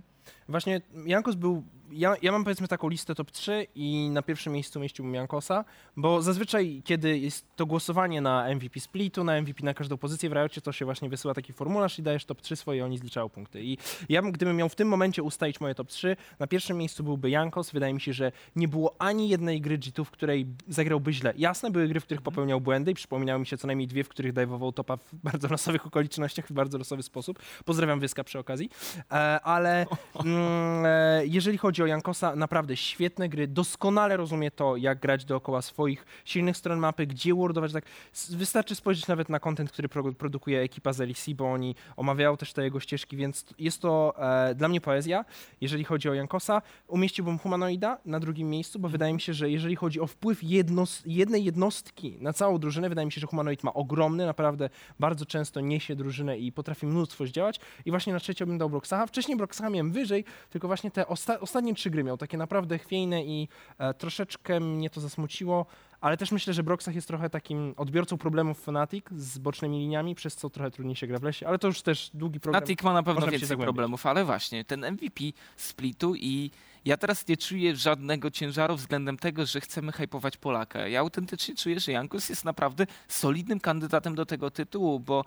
[SPEAKER 2] Właśnie Jankos był. Ja, ja mam powiedzmy taką listę top 3 i na pierwszym miejscu mieściłbym Jankosa, bo zazwyczaj, kiedy jest to głosowanie na MVP splitu, na MVP na każdą pozycję w Riocie, to się właśnie wysyła taki formularz i dajesz top 3 swoje, oni zliczają punkty. I ja bym, gdybym miał w tym momencie ustalić moje top 3, na pierwszym miejscu byłby Jankos. Wydaje mi się, że nie było ani jednej gry G2, w której zagrałby źle. Jasne, były gry, w których popełniał błędy i przypominały mi się co najmniej dwie, w których dajwował topa w bardzo losowych okolicznościach, w bardzo losowy sposób. Pozdrawiam Wyska przy okazji. E, ale mm, e, jeżeli chodzi o Jankosa, naprawdę świetne gry, doskonale rozumie to, jak grać dookoła swoich silnych stron mapy, gdzie wordować. Tak. Wystarczy spojrzeć nawet na content, który pro, produkuje ekipa z LEC, bo oni omawiają też te jego ścieżki, więc jest to e, dla mnie poezja. Jeżeli chodzi o Jankosa, umieściłbym Humanoida na drugim miejscu, bo wydaje mi się, że jeżeli chodzi o wpływ jednos, jednej jednostki na całą drużynę, wydaje mi się, że Humanoid ma ogromny, naprawdę bardzo często niesie drużynę i potrafi mnóstwo zdziałać. I właśnie na trzecie bym dał Broxaha. Wcześniej Broxaha miałem wyżej, tylko właśnie te osta- ostatnie trzy gry miał takie naprawdę chwiejne i e, troszeczkę mnie to zasmuciło. Ale też myślę, że Broxach jest trochę takim odbiorcą problemów Fnatic z bocznymi liniami, przez co trochę trudniej się gra w lesie. Ale to już też długi program.
[SPEAKER 1] Natik ma na pewno
[SPEAKER 2] Można
[SPEAKER 1] więcej problemów, ale właśnie ten MVP splitu i ja teraz nie czuję żadnego ciężaru względem tego, że chcemy hypować Polaka. Ja autentycznie czuję, że Jankus jest naprawdę solidnym kandydatem do tego tytułu, bo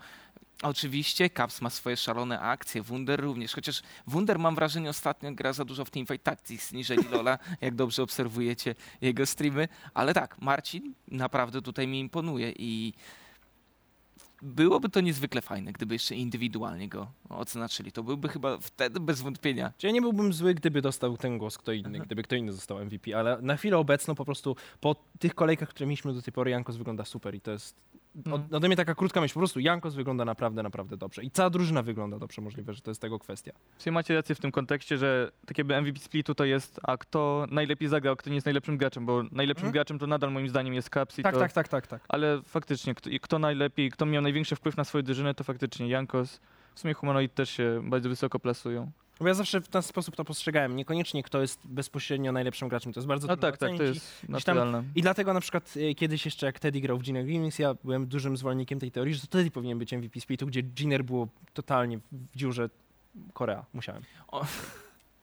[SPEAKER 1] oczywiście Caps ma swoje szalone akcje, Wunder również, chociaż Wunder mam wrażenie ostatnio gra za dużo w Teamfight Tactics niżeli Lola, jak dobrze obserwujecie jego streamy, ale tak, Marcin naprawdę tutaj mi imponuje i byłoby to niezwykle fajne, gdyby jeszcze indywidualnie go odznaczyli. To byłby chyba wtedy bez wątpienia.
[SPEAKER 2] Ja nie byłbym zły, gdyby dostał ten głos kto inny, gdyby kto inny został MVP, ale na chwilę obecną po prostu po tych kolejkach, które mieliśmy do tej pory, Jankos wygląda super i to jest Od, ode mnie taka krótka myśl, po prostu Jankos wygląda naprawdę, naprawdę dobrze i cała drużyna wygląda dobrze, możliwe, że to jest tego kwestia.
[SPEAKER 3] Sumie macie rację w tym kontekście, że tak jakby MVP splitu to jest, a kto najlepiej zagrał, kto nie jest najlepszym graczem, bo najlepszym
[SPEAKER 2] Mhm.
[SPEAKER 3] graczem to nadal moim zdaniem jest Caps i
[SPEAKER 2] Tak,
[SPEAKER 3] to,
[SPEAKER 2] tak, tak, tak, tak.
[SPEAKER 3] Ale faktycznie, kto, kto najlepiej, kto miał największy wpływ na swoją drużynę, to faktycznie Jankos. W sumie Humanoid też się bardzo wysoko plasują.
[SPEAKER 2] Bo ja zawsze w ten sposób to postrzegałem, niekoniecznie kto jest bezpośrednio najlepszym graczem, to jest bardzo
[SPEAKER 3] No
[SPEAKER 2] trudno
[SPEAKER 3] tak, tak, to jest naturalne.
[SPEAKER 2] I dlatego na przykład e, kiedyś jeszcze jak Teddy grał w Gina Grimmings, ja byłem dużym zwolennikiem tej teorii, że to Teddy powinien być MVP splitu, gdzie Giner było totalnie w dziurze Korea. Musiałem.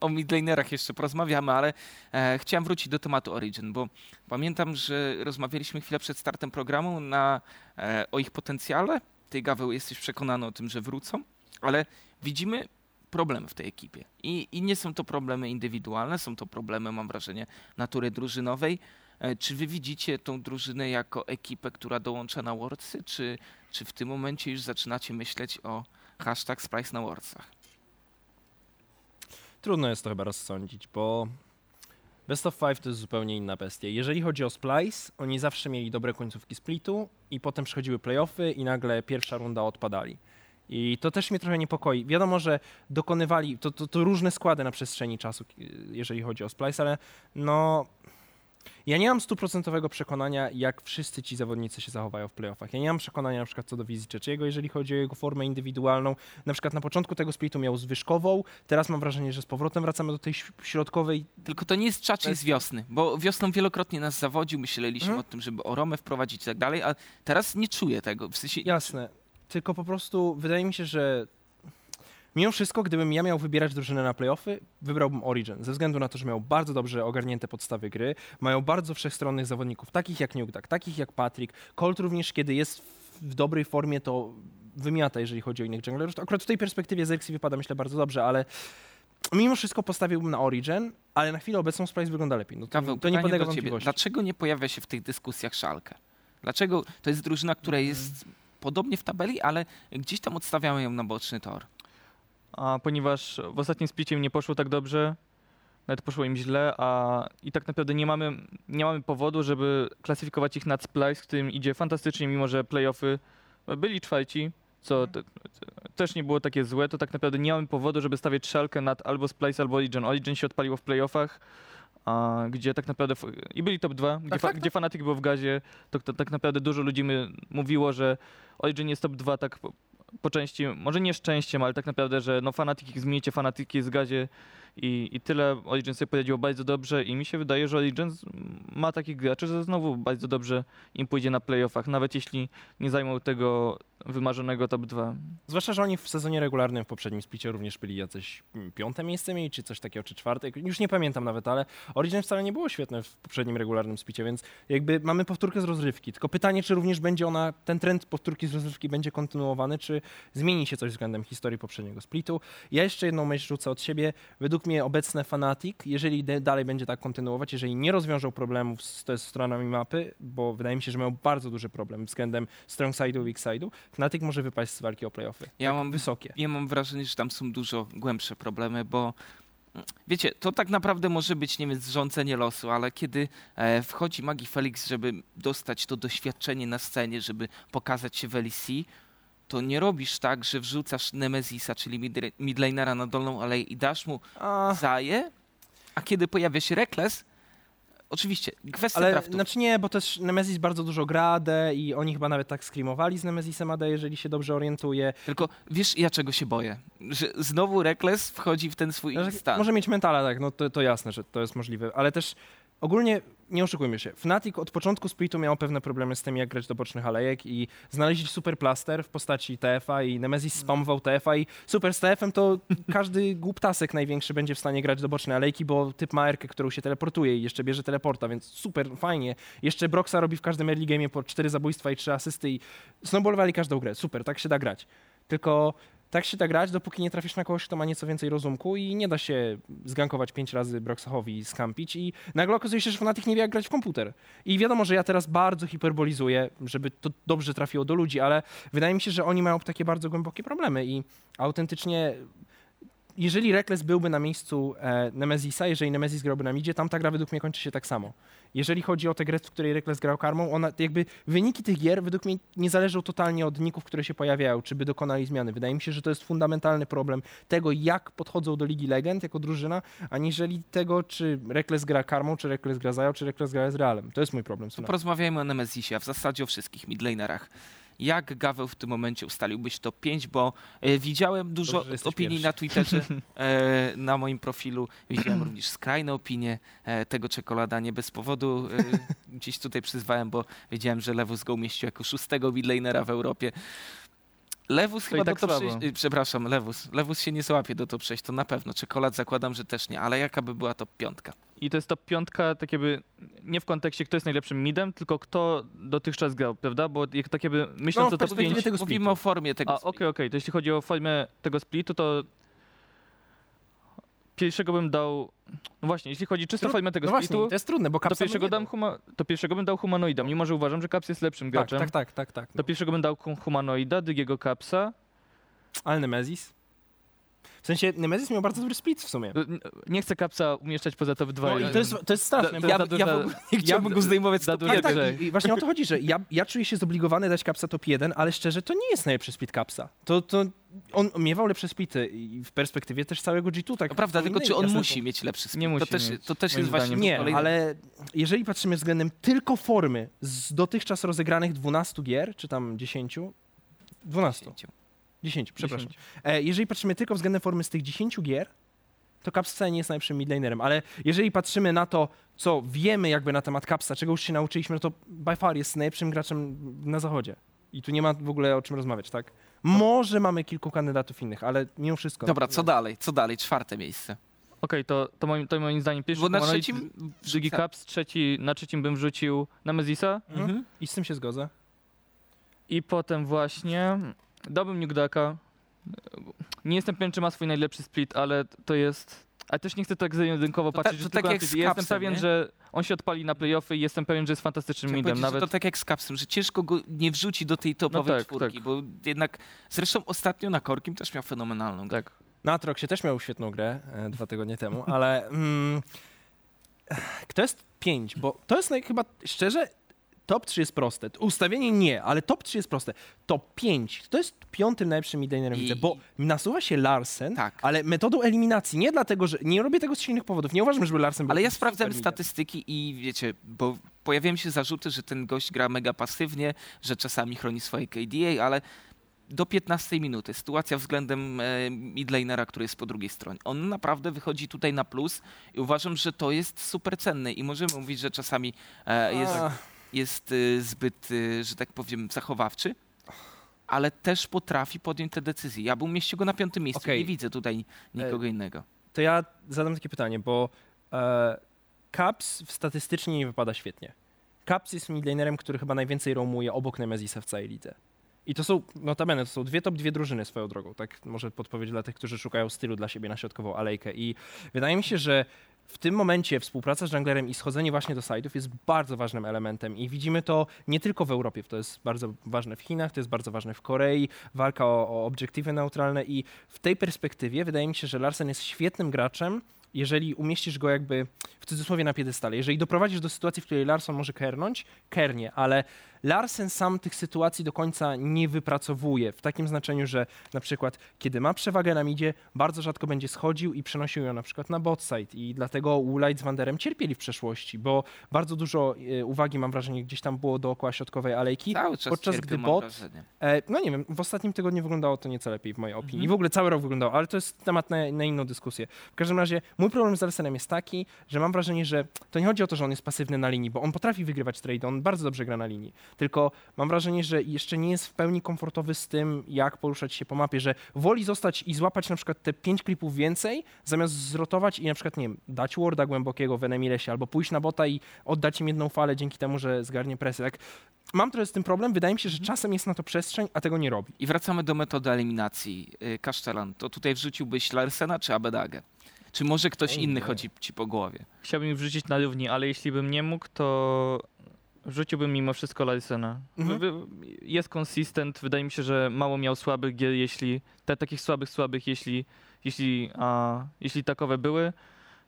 [SPEAKER 1] O midlanerach jeszcze porozmawiamy, ale e, chciałem wrócić do tematu Origin, bo pamiętam, że rozmawialiśmy chwilę przed startem programu na, e, o ich potencjale. Ty, Gaweł, jesteś przekonany o tym, że wrócą, ale widzimy problemy w tej ekipie. I, I nie są to problemy indywidualne, są to problemy, mam wrażenie, natury drużynowej. E, Czy wy widzicie tą drużynę jako ekipę, która dołącza na Worldsy, czy, czy w tym momencie już zaczynacie myśleć o hashtag Sprice na Worldsach?
[SPEAKER 2] Trudno jest to chyba rozsądzić, bo Best of Five to jest zupełnie inna bestia. Jeżeli chodzi o Splice, oni zawsze mieli dobre końcówki splitu i potem przychodziły playoffy i nagle pierwsza runda odpadali. I to też mnie trochę niepokoi. Wiadomo, że dokonywali, to, to, to różne składy na przestrzeni czasu, jeżeli chodzi o Splice, ale no... Ja nie mam stuprocentowego przekonania, jak wszyscy ci zawodnicy się zachowają w playoffach. Ja nie mam przekonania na przykład co do wizji Czeciego, jeżeli chodzi o jego formę indywidualną. Na przykład na początku tego splitu miał zwyżkową, teraz mam wrażenie, że z powrotem wracamy do tej środkowej.
[SPEAKER 1] Tylko to nie jest
[SPEAKER 2] jest-
[SPEAKER 1] z wiosny, bo wiosną wielokrotnie nas zawodził, myśleliśmy
[SPEAKER 2] Mhm.
[SPEAKER 1] o tym, żeby Oromę wprowadzić i tak dalej, a teraz nie czuję tego. W sensie,
[SPEAKER 2] Jasne. Tylko po prostu wydaje mi się, że mimo wszystko, gdybym ja miał wybierać drużynę na playoffy, wybrałbym Origin. Ze względu na to, że miał bardzo dobrze ogarnięte podstawy gry, mają bardzo wszechstronnych zawodników, takich jak Nukdak, takich jak Patrick. Colt również, kiedy jest w- dobrej formie, to wymiata, jeżeli chodzi o innych junglerów. Akurat w tej perspektywie Zerxi wypada, myślę, bardzo dobrze, ale mimo wszystko postawiłbym na Origin, ale na chwilę obecną Sprice wygląda lepiej. No to, to nie podlega wątpliwości.
[SPEAKER 1] Dlaczego nie pojawia się w tych dyskusjach Szalkę? Dlaczego to jest drużyna, która
[SPEAKER 2] Mhm.
[SPEAKER 1] jest podobnie w tabeli, ale gdzieś tam odstawiamy ją na boczny tor?
[SPEAKER 3] A ponieważ w ostatnim splicie im nie poszło tak dobrze, nawet poszło im źle, a i tak naprawdę nie mamy, nie mamy powodu, żeby klasyfikować ich nad Splice, którym idzie fantastycznie, mimo że playoffy byli czwarci, co te, też nie było takie złe, to tak naprawdę nie mamy powodu, żeby stawiać szalkę nad albo Splice, albo Origin. Origin się odpaliło w playoffach, a, gdzie tak naprawdę, i byli top 2, gdzie, fa,
[SPEAKER 2] tak,
[SPEAKER 3] gdzie Fnatic był w gazie, to, to tak naprawdę dużo ludzi my, mówiło, że Origin jest top 2 tak po- po części, może nie szczęściem, ale tak naprawdę, że no Fnatic, zmienicie Fnatic z gazie i, i tyle. Origins sobie poradziło bardzo dobrze i mi się wydaje, że Origins ma takich graczy, że znowu bardzo dobrze im pójdzie na playoffach, nawet jeśli nie zajmą tego wymarzonego top 2.
[SPEAKER 2] Zwłaszcza, że oni w sezonie regularnym w poprzednim splicie również byli jacyś mm, piąte miejsce mieli, czy coś takiego, czy czwarte. Już nie pamiętam nawet, ale Origin wcale nie było świetne w poprzednim regularnym splicie, więc jakby mamy powtórkę z rozrywki. Tylko pytanie, czy również będzie ona, ten trend powtórki z rozrywki będzie kontynuowany, czy zmieni się coś względem historii poprzedniego splitu. Ja jeszcze jedną myśl rzucę od siebie. Według mnie obecne Fanatic, jeżeli dalej będzie tak kontynuować, jeżeli nie rozwiążą problemów z, z stronami mapy, bo wydaje mi się, że mają bardzo duży problem względem strong side'u, weak side'u, Fnatic może wypaść z walki o playoffy.
[SPEAKER 1] Ja
[SPEAKER 2] tak
[SPEAKER 1] mam
[SPEAKER 2] wysokie.
[SPEAKER 1] Ja mam wrażenie, że tam są dużo głębsze problemy, bo mm, wiecie, to tak naprawdę może być, nie wiem, zrządzenie losu, ale kiedy e, wchodzi Magi Felix, żeby dostać to doświadczenie na scenie, żeby pokazać się w LEC, to nie robisz tak, że wrzucasz Nemezisa, czyli mid- midlanera na dolną aleję i dasz mu
[SPEAKER 2] A,
[SPEAKER 1] zaję, a kiedy pojawia się Rekles, oczywiście, kwestia
[SPEAKER 2] ale
[SPEAKER 1] draftów.
[SPEAKER 2] znaczy nie, bo też Nemesis bardzo dużo gra i oni chyba nawet tak screamowali z Nemesisem AD, jeżeli się dobrze orientuje.
[SPEAKER 1] Tylko wiesz, ja czego się boję? Że znowu Rekles wchodzi w ten swój
[SPEAKER 2] Że
[SPEAKER 1] stan.
[SPEAKER 2] Może mieć mentala, tak, no to, to jasne, że to jest możliwe, ale też ogólnie nie oszukujmy się. Fnatic od początku splitu miał pewne problemy z tym, jak grać do bocznych alejek i znaleźli super plaster w postaci TF-a i Nemesis spamował TF-a i super z TF-em to każdy głuptasek największy będzie w stanie grać do bocznej alejki, bo typ ma erkę, którą się teleportuje i jeszcze bierze teleporta, więc super, fajnie. Jeszcze Broxa robi w każdym early game'ie po cztery zabójstwa i trzy asysty i snowballowali każdą grę. Super, tak się da grać. Tylko tak się da grać, dopóki nie trafisz na kogoś, kto ma nieco więcej rozumku i nie da się zgankować pięć razy Broxachowi i skampić i nagle okazuje się, że Fnatic nie wie jak grać w komputer. I wiadomo, że ja teraz bardzo hiperbolizuję, żeby to dobrze trafiło do ludzi, ale wydaje mi się, że oni mają takie bardzo głębokie problemy i autentycznie jeżeli Rekles byłby na miejscu e, Nemezisa, jeżeli Nemezis grałby na midzie, tam ta gra według mnie kończy się tak samo. Jeżeli chodzi o tę grę, w której Rekles grał karmą, ona, jakby wyniki tych gier według mnie nie zależą totalnie od ników, które się pojawiają, czy by dokonali zmiany. Wydaje mi się, że to jest fundamentalny problem tego, jak podchodzą do Ligi Legend jako drużyna, aniżeli tego, czy Rekles gra karmą, czy Rekles gra Zajo, czy Rekles gra z Realem. To jest mój problem.
[SPEAKER 1] To porozmawiajmy o Nemezisie, a w zasadzie o wszystkich midlanerach. Jak Gaweł w tym momencie ustaliłbyś top 5, bo e, widziałem dużo
[SPEAKER 2] Dobrze,
[SPEAKER 1] opinii na Twitterze, e, na moim profilu. Widziałem również skrajne opinie e, tego czekolada nie bez powodu. Gdzieś tutaj przyzwałem, bo wiedziałem, że Lewus go umieścił jako szóstego midlanera w Europie. Lewus
[SPEAKER 3] To
[SPEAKER 1] chyba
[SPEAKER 3] tak
[SPEAKER 1] do. 6, y, przepraszam, Lewus. Lewus się nie załapie do top 6, to na pewno. Czekolad zakładam, że też nie, ale jaka by była top piątka?
[SPEAKER 3] I to jest top piątka, tak jakby nie w kontekście kto jest najlepszym midem, tylko kto dotychczas grał, prawda? Bo jak tak jakby myśląc
[SPEAKER 2] No, w
[SPEAKER 3] o top
[SPEAKER 2] perspektywie
[SPEAKER 3] 5...
[SPEAKER 2] tego
[SPEAKER 1] Mówimy o formie tego
[SPEAKER 3] A, okej, okej, to jeśli chodzi o formę tego splitu, to pierwszego bym dał... No właśnie, jeśli chodzi czysto o formę tego
[SPEAKER 2] No właśnie,
[SPEAKER 3] splitu,
[SPEAKER 2] to jest trudne, bo
[SPEAKER 3] to pierwszego, dam huma... to pierwszego bym dał humanoida, mimo że uważam, że Caps jest lepszym
[SPEAKER 2] tak,
[SPEAKER 3] graczem.
[SPEAKER 2] tak, tak, tak, tak.
[SPEAKER 3] To pierwszego bym dał hu- humanoida, drugiego Capsa.
[SPEAKER 2] Ale Nemezis? W sensie Nemezis miał bardzo dobry split w sumie.
[SPEAKER 3] N- Nie chcę Capsa umieszczać poza top 2.
[SPEAKER 2] No i to jest, to jest straszne.
[SPEAKER 3] To- to-
[SPEAKER 2] ja,
[SPEAKER 3] to-
[SPEAKER 2] ja,
[SPEAKER 3] to-
[SPEAKER 2] w ogóle
[SPEAKER 1] Nie chciałbym go zdejmować z
[SPEAKER 3] za
[SPEAKER 1] top
[SPEAKER 3] dużo
[SPEAKER 2] tak, tak,
[SPEAKER 3] grze.
[SPEAKER 2] i, właśnie o to chodzi, że ja, ja czuję się zobligowany dać kapsa top 1, ale szczerze to nie jest najlepszy split kapsa. To, to on miewał lepsze splity i w perspektywie też całego G2. Tak
[SPEAKER 1] To prawda, tylko czy on
[SPEAKER 2] jasne
[SPEAKER 1] musi
[SPEAKER 2] słowo.
[SPEAKER 1] mieć lepszy split?
[SPEAKER 3] Nie
[SPEAKER 1] to
[SPEAKER 3] musi
[SPEAKER 1] też,
[SPEAKER 3] mieć,
[SPEAKER 1] to też jest właśnie.
[SPEAKER 2] Nie,
[SPEAKER 1] kolejny-
[SPEAKER 2] ale jeżeli patrzymy względem tylko formy z dotychczas rozegranych 12 gier, czy tam 10, 12, 10, przepraszam.
[SPEAKER 3] 10.
[SPEAKER 2] E, jeżeli patrzymy tylko względem formy z tych 10 gier, to Caps wcale nie jest najlepszym midlanerem, ale jeżeli patrzymy na to, co wiemy jakby na temat Capsa, czego już się nauczyliśmy, no to by far jest najlepszym graczem na zachodzie. I tu nie ma w ogóle o czym rozmawiać, tak? Może mamy kilku kandydatów innych, ale mimo wszystko.
[SPEAKER 1] Dobra, co dalej? Co dalej? Czwarte miejsce.
[SPEAKER 3] Okej, to, to, moim, to moim zdaniem pierwszy
[SPEAKER 1] Bo na trzecim...
[SPEAKER 3] drugi Caps, trzeci, na trzecim bym wrzucił Nemezisa
[SPEAKER 2] Mhm. I z tym się zgodzę.
[SPEAKER 3] i potem właśnie dałbym Nugdaka. Nie jestem pewien, czy ma swój najlepszy split, ale to jest... Ale też nie chcę tak zero-jedynkowo
[SPEAKER 1] To ta-
[SPEAKER 3] patrzeć,
[SPEAKER 1] to
[SPEAKER 3] że
[SPEAKER 1] tak jak z
[SPEAKER 3] Jestem
[SPEAKER 1] Capsem,
[SPEAKER 3] pewien,
[SPEAKER 1] nie?
[SPEAKER 3] że on się odpali na playoffy i jestem pewien, że jest fantastycznym
[SPEAKER 1] Chciałem
[SPEAKER 3] midem. Nawet
[SPEAKER 1] to tak jak z Capsem, że ciężko go nie wrzuci do tej topowej
[SPEAKER 3] tak,
[SPEAKER 1] czwórki,
[SPEAKER 3] tak.
[SPEAKER 1] bo jednak zresztą ostatnio na Korkim też miał fenomenalną grę.
[SPEAKER 3] tak.
[SPEAKER 2] Natrok się też miał świetną grę e, dwa tygodnie temu, ale mm, kto jest 5? Bo to jest naj, chyba szczerze. Top 3 jest proste. Ustawienie nie, ale top 3 jest proste. Top 5 to jest piątym najlepszym midlanerem
[SPEAKER 1] I-
[SPEAKER 2] widzę, bo nasuwa się Larsen,
[SPEAKER 1] Tak.
[SPEAKER 2] ale metodą eliminacji. Nie dlatego, że nie robię tego z silnych powodów. Nie uważam, żeby Larsen był
[SPEAKER 1] Ale ja sprawdzałem statystyki i wiecie, bo pojawiają się zarzuty, że ten gość gra mega pasywnie, że czasami chroni swoje KDA, ale do 15 minuty sytuacja względem e, midlanera, który jest po drugiej stronie. On naprawdę wychodzi tutaj na plus i uważam, że to jest super cenne i możemy mówić, że czasami e, jest,
[SPEAKER 2] Ach.
[SPEAKER 1] Jest e, zbyt, e, że tak powiem, zachowawczy, ale też potrafi podjąć te decyzje. Ja bym umieścił go na piątym miejscu.
[SPEAKER 2] Okej.
[SPEAKER 1] Nie widzę tutaj nikogo
[SPEAKER 2] E,
[SPEAKER 1] innego.
[SPEAKER 2] To ja zadam takie pytanie, bo e, Caps statystycznie nie wypada świetnie. Caps jest midlanerem, który chyba najwięcej roamuje obok Nemezisa w całej lidze. I to są, notabene, to są dwie top dwie drużyny swoją drogą, tak może podpowiedź dla tych, którzy szukają stylu dla siebie na środkową alejkę. I wydaje mi się, że w tym momencie współpraca z junglerem i schodzenie właśnie do side'ów jest bardzo ważnym elementem i widzimy to nie tylko w Europie, to jest bardzo ważne w Chinach, to jest bardzo ważne w Korei, walka o, o obiektywy neutralne i w tej perspektywie wydaje mi się, że Larsen jest świetnym graczem, jeżeli umieścisz go jakby w cudzysłowie na piedestale. Jeżeli doprowadzisz do sytuacji, w której Larson może kernąć, kernie, ale Larsen sam tych sytuacji do końca nie wypracowuje. W takim znaczeniu, że na przykład kiedy ma przewagę na midzie, bardzo rzadko będzie schodził i przenosił ją na przykład na bot side i dlatego Woolite z Wanderem cierpieli w przeszłości, bo bardzo dużo e, uwagi mam wrażenie gdzieś tam było dookoła środkowej alejki.
[SPEAKER 1] Cały czas
[SPEAKER 2] podczas gdy bot-. E, no nie wiem, w ostatnim tygodniu wyglądało to nieco lepiej w mojej opinii.
[SPEAKER 1] Mhm.
[SPEAKER 2] I w ogóle cały rok wyglądało, ale to jest temat na, na inną dyskusję. W każdym razie mój problem z Larsenem jest taki, że mam wrażenie, że to nie chodzi o to, że on jest pasywny na linii, bo on potrafi wygrywać trade, on bardzo dobrze gra na linii. Tylko mam wrażenie, że jeszcze nie jest w pełni komfortowy z tym, jak poruszać się po mapie, że woli zostać i złapać na przykład te pięć klipów więcej, zamiast zrotować i na przykład, nie wiem, dać warda głębokiego w Enemilesie, albo pójść na bota i oddać im jedną falę dzięki temu, że zgarnie presję. Tak, mam trochę z tym problem, wydaje mi się, że czasem jest na to przestrzeń, a tego nie robi.
[SPEAKER 1] I wracamy do metody eliminacji. Y, Kasztelan, to tutaj wrzuciłbyś Larsena czy Abedagę? Czy może ktoś inny chodzi ci po głowie?
[SPEAKER 3] Chciałbym wrzucić na równi, ale jeśli bym nie mógł, to wrzuciłbym mimo wszystko Larsena.
[SPEAKER 2] Mhm.
[SPEAKER 3] Jest konsystent, wydaje mi się, że mało miał słabych gier, jeśli te takich słabych, słabych, jeśli, jeśli, a, jeśli takowe były.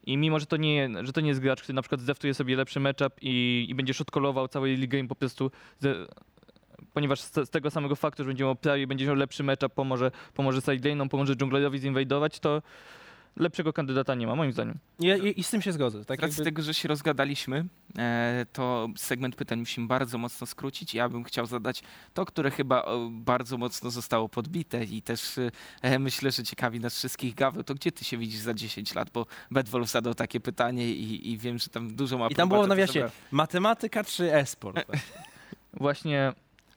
[SPEAKER 3] I mimo, że to nie, że to nie jest gracz, który na przykład zdeftuje sobie lepszy matchup i, i będzie shotkolował całej ligę po prostu, ze, ponieważ z, z tego samego faktu, że będzie miał prawie, będzie miał lepszy matchup, pomoże, pomoże sidelane'om, pomoże dżunglerowi zinwadować, to lepszego kandydata nie ma, moim zdaniem.
[SPEAKER 2] I, i, i z tym się zgodzę.
[SPEAKER 1] Z
[SPEAKER 2] Tak
[SPEAKER 1] racji
[SPEAKER 2] jakby,
[SPEAKER 1] tego, że się rozgadaliśmy, e, to segment pytań musimy bardzo mocno skrócić. Ja bym chciał zadać to, które chyba o, bardzo mocno zostało podbite i też e, myślę, że ciekawi nas wszystkich Gaweł, to gdzie ty się widzisz za 10 lat? Bo Bedwolf zadał takie pytanie i, i wiem, że tam dużo ma
[SPEAKER 2] I tam było w nawiasie
[SPEAKER 1] dobra.
[SPEAKER 2] matematyka czy e-sport.
[SPEAKER 3] Właśnie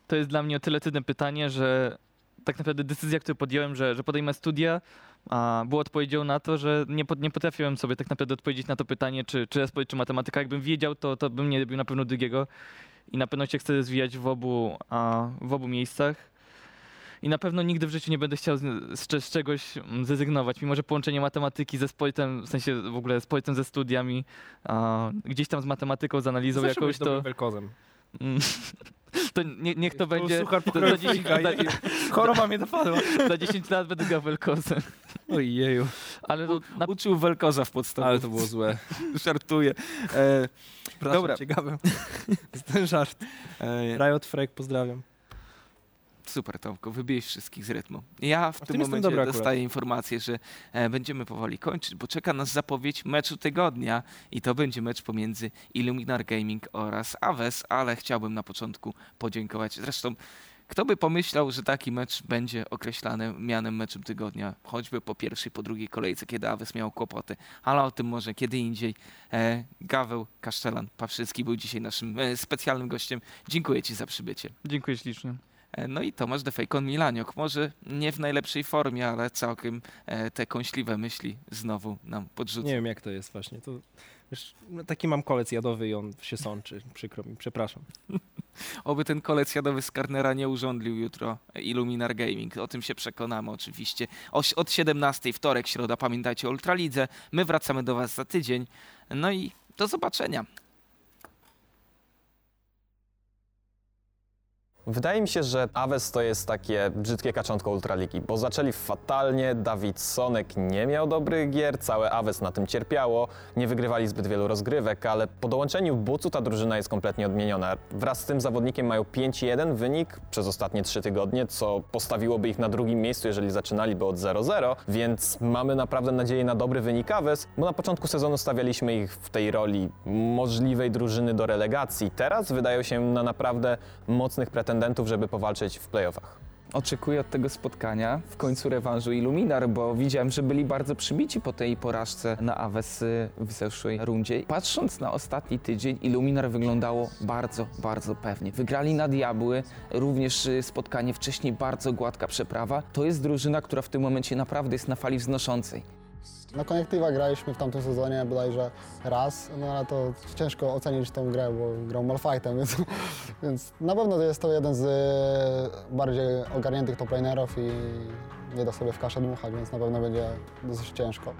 [SPEAKER 3] to jest dla mnie o tyle trudne pytanie, że tak naprawdę decyzja, którą podjąłem, że, że podejmę studia, a, była odpowiedzią na to, że nie, po- nie potrafiłem sobie tak naprawdę odpowiedzieć na to pytanie, czy, czy esport, czy matematyka. Jakbym wiedział, to, to bym nie robił na pewno drugiego i na pewno się chcę rozwijać w obu, a, w obu miejscach. I na pewno nigdy w życiu nie będę chciał z, z, z czegoś zrezygnować, mimo że połączenie matematyki ze sportem, w sensie w ogóle sportem ze studiami, a, gdzieś tam z matematyką, z analizą
[SPEAKER 2] Zawsze
[SPEAKER 3] jakąś, to,
[SPEAKER 2] welkozem.
[SPEAKER 3] To nie, niech to będzie.
[SPEAKER 2] Suchar
[SPEAKER 3] To, za, 10,
[SPEAKER 2] fliga i-
[SPEAKER 3] za,
[SPEAKER 2] Choroba mnie dopadła.
[SPEAKER 3] za 10 lat będę grał Velkozem.
[SPEAKER 2] Ojeju.
[SPEAKER 3] Ale to na,
[SPEAKER 1] Uczył Welkoza w podstawce.
[SPEAKER 2] Ale to było złe.
[SPEAKER 1] Żartuję. E,
[SPEAKER 2] Przepraszam
[SPEAKER 1] Dobra.
[SPEAKER 2] ten żart.
[SPEAKER 1] e,
[SPEAKER 2] Riot Frek, pozdrawiam.
[SPEAKER 1] Super, Tomku, wybiłeś wszystkich z rytmu. Ja w
[SPEAKER 2] tym
[SPEAKER 1] momencie
[SPEAKER 2] dobry akurat.
[SPEAKER 1] dostaję informację, że e, będziemy powoli kończyć, bo czeka nas zapowiedź meczu tygodnia i to będzie mecz pomiędzy Illuminar Gaming oraz Aves, ale chciałbym na początku podziękować. Zresztą, kto by pomyślał, że taki mecz będzie określany mianem meczem tygodnia, choćby po pierwszej, po drugiej kolejce, kiedy Aves miał kłopoty, ale o tym może kiedy indziej. E, Gaweł Kasztelan Pawszycki był dzisiaj naszym e, specjalnym gościem. Dziękuję Ci za przybycie.
[SPEAKER 3] dziękuję ślicznie.
[SPEAKER 1] E, No i Tomasz Defejkon Milaniok. Może nie w najlepszej formie, ale całkiem e, te kąśliwe myśli znowu nam podrzuca.
[SPEAKER 2] Nie wiem, jak to jest właśnie. To, wiesz, no, taki mam kolec jadowy i on się sączy. Przykro mi, przepraszam.
[SPEAKER 1] Oby ten kolec jadowy z Karnera nie urządlił jutro Illuminar Gaming. O tym się przekonamy oczywiście. Od 17 wtorek, środa, pamiętajcie o Ultralidze. My wracamy do Was za tydzień. No i do zobaczenia.
[SPEAKER 4] Wydaje mi się, że Aves to jest takie brzydkie kaczątko Ultraligi, bo zaczęli fatalnie, Dawid Sonek nie miał dobrych gier, całe Aves na tym cierpiało, nie wygrywali zbyt wielu rozgrywek, ale po dołączeniu Bucu ta drużyna jest kompletnie odmieniona. Wraz z tym zawodnikiem mają 5-1 wynik przez ostatnie 3 tygodnie, co postawiłoby ich na drugim miejscu, jeżeli zaczynaliby od 0-0, więc mamy naprawdę nadzieję na dobry wynik Aves, bo na początku sezonu stawialiśmy ich w tej roli możliwej drużyny do relegacji. Teraz wydają się na naprawdę mocnych pretendentów, żeby powalczyć w playoffach.
[SPEAKER 5] Oczekuję od tego spotkania w końcu rewanżu Illuminar, bo widziałem, że byli bardzo przybici po tej porażce na Aves w zeszłej rundzie. Patrząc na ostatni tydzień, Illuminar wyglądało bardzo, bardzo pewnie. Wygrali na Diabły, również y, spotkanie wcześniej bardzo gładka przeprawa. To jest drużyna, która w tym momencie naprawdę jest na fali wznoszącej.
[SPEAKER 6] Na Connectiva graliśmy w tamtym sezonie bodajże raz, no ale to ciężko ocenić tą grę, bo grał Malfightem, więc, więc na pewno jest to jeden z e, bardziej ogarniętych toplanerów i nie da sobie w kaszę dmuchać, więc na pewno będzie dosyć ciężko.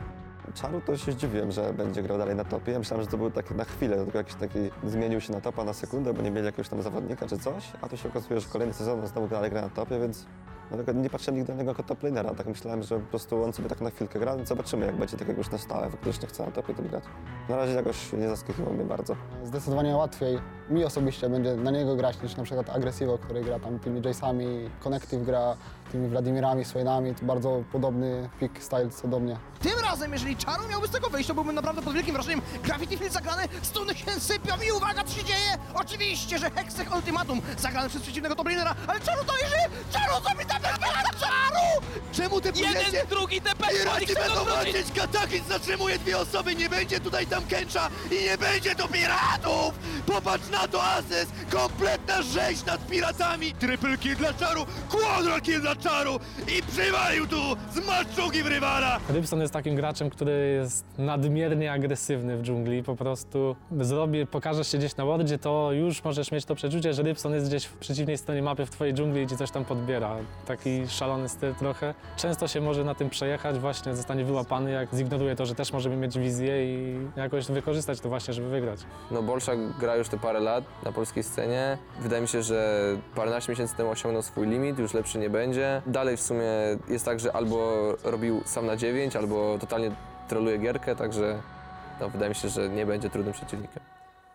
[SPEAKER 7] Czaru to się zdziwiłem, że będzie grał dalej na topie. Ja myślałem, że to był tak na chwilę, tylko jakiś taki zmienił się na topa na sekundę, bo nie mieli jakiegoś tam zawodnika czy coś, a tu się okazuje, że kolejny sezon on znowu dalej gra na topie, więc dlatego nie patrzyłem nigdy na niego jako top lanera. Tak myślałem, że po prostu on sobie tak na chwilkę gra, zobaczymy jak będzie tak jak już na stałe faktycznie chce na topie tym grać. Na razie jakoś nie zaskakiwał mnie bardzo.
[SPEAKER 6] Zdecydowanie łatwiej mi osobiście będzie na niego grać niż na przykład Aggressivo, który gra tam tymi Jace'ami, Connective gra tymi Vladimirami, Swainami, to bardzo podobny pick style co do mnie.
[SPEAKER 8] Tym razem, jeżeli Czaru miałby z tego wyjść, to byłbym naprawdę pod wielkim wrażeniem. Gravity Field zagrane, stuny się sypią i uwaga, co się dzieje? Oczywiście, że Hextech Ultimatum zagrane przez przeciwnego toplinera, ale Czaru to żyje! Czaru, co mi tam Czaru! Czemu te
[SPEAKER 9] Jeden, drugi, TP, oni
[SPEAKER 8] Piraci będą walczyć, Katakis zatrzymuje dwie osoby, nie będzie tutaj tam Kęcza i nie będzie tu piratów! Popatrz na to, Ases! Kompletna rzeź nad piratami! Triple kill dla Czaru, quadra kill dla Czaru i przywalił tu z maczugi w rywala!
[SPEAKER 10] Rybson jest takim graczem, który jest nadmiernie agresywny w dżungli. Po prostu zrobi, pokażesz się gdzieś na wardzie, to już możesz mieć to przeczucie, że Rybson jest gdzieś w przeciwnej stronie mapy w twojej dżungli i ci coś tam podbiera. Taki szalony styl trochę. Często się może na tym przejechać, właśnie zostanie wyłapany, jak zignoruje to, że też możemy mieć wizję i jakoś wykorzystać to właśnie, żeby wygrać.
[SPEAKER 11] No Bolszak gra już te parę lat na polskiej scenie. Wydaje mi się, że paręnaście miesięcy temu osiągnął swój limit, już lepszy nie będzie. Dalej w sumie jest tak, że albo robił sam na 9, albo totalnie troluje gierkę, także no, wydaje mi się, że nie będzie trudnym przeciwnikiem.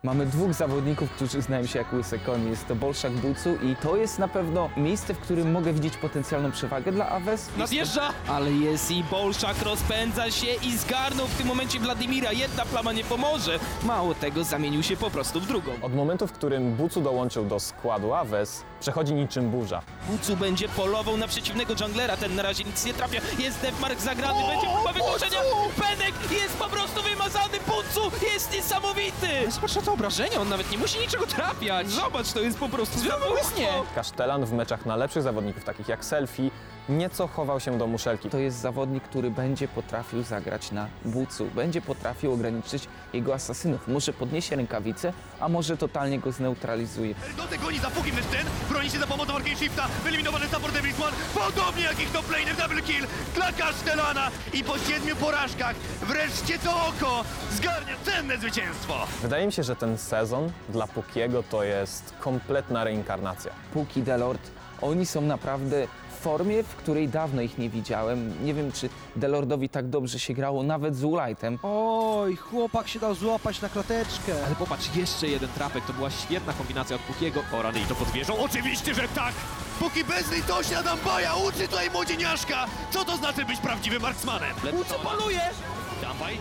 [SPEAKER 5] Mamy dwóch zawodników, którzy znają się jak łyse konie. Jest to Bolszak Bucu i to jest na pewno miejsce, w którym mogę widzieć potencjalną przewagę dla Aves.
[SPEAKER 9] Nadjeżdża, ale jest i Bolszak rozpędza się i zgarnął w tym momencie Wladimira. Jedna plama nie pomoże. Mało tego, zamienił się po prostu w drugą.
[SPEAKER 4] Od momentu, w którym Bucu dołączył do składu Aves, przechodzi niczym burza.
[SPEAKER 9] Bucu będzie polował na przeciwnego junglera, ten na razie nic nie trafia. Jest Deathmark zagrany, będzie próba wykluczenia. Penek jest po prostu wymazany, Bucu jest niesamowity. Zobacz to obrażenia, on nawet nie musi niczego trafiać. Zobacz, to jest po prostu zabłysnie.
[SPEAKER 4] Kasztelan w meczach na lepszych zawodników, takich jak Selfie, nieco chował się do muszelki.
[SPEAKER 5] To jest zawodnik, który będzie potrafił zagrać na bucu, będzie potrafił ograniczyć jego asasynów. Może podniesie rękawice, a może totalnie go zneutralizuje.
[SPEAKER 8] Ergotek goni za Fukim ten, broni się za pomocą Arcane Shifta, wyeliminowany support Devil One, podobnie jak ich top laner, double kill dla Kasztelana i po siedmiu porażkach wreszcie to oko zgarnia cenne zwycięstwo.
[SPEAKER 4] Wydaje mi się, że ten sezon dla Pukiego to jest kompletna reinkarnacja.
[SPEAKER 5] Puki Delord, oni są naprawdę w formie, w której dawno ich nie widziałem. Nie wiem, czy Delordowi tak dobrze się grało, nawet z Ulightem.
[SPEAKER 12] Oj, chłopak się dał złapać na klateczkę. Ale popatrz, jeszcze jeden trapek, to była świetna kombinacja od Pukiego.
[SPEAKER 8] O rany i to podwierzą? Oczywiście, że tak! Póki bezlitośnie Adam Baja uczy tutaj młodzieniaszka, co to znaczy być prawdziwym marksmanem.
[SPEAKER 9] Bucu poluje.
[SPEAKER 8] Dawaj,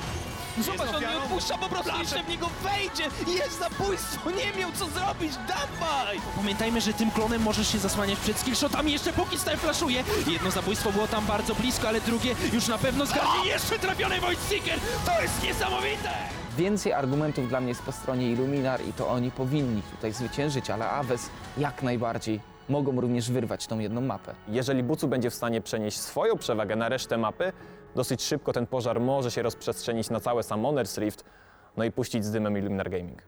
[SPEAKER 9] Zobacz, on nie odpuszcza, po prostu jeszcze w niego wejdzie. Jest zabójstwo, nie miał co zrobić, dawaj! Pamiętajmy, że tym klonem możesz się zasłaniać przed skillshotami. Jeszcze póki style flashuje. Jedno zabójstwo było tam bardzo blisko, ale drugie już na pewno zgarnie. Jeszcze trafiony Void Seeker. To jest niesamowite!
[SPEAKER 5] Więcej argumentów dla mnie jest po stronie Illuminar i to oni powinni tutaj zwyciężyć, ale Aves jak najbardziej mogą również wyrwać tą jedną mapę.
[SPEAKER 4] Jeżeli Bucu będzie w stanie przenieść swoją przewagę na resztę mapy, dosyć szybko ten pożar może się rozprzestrzenić na całe Summoner's Rift, no i puścić z dymem Illuminar Gaming.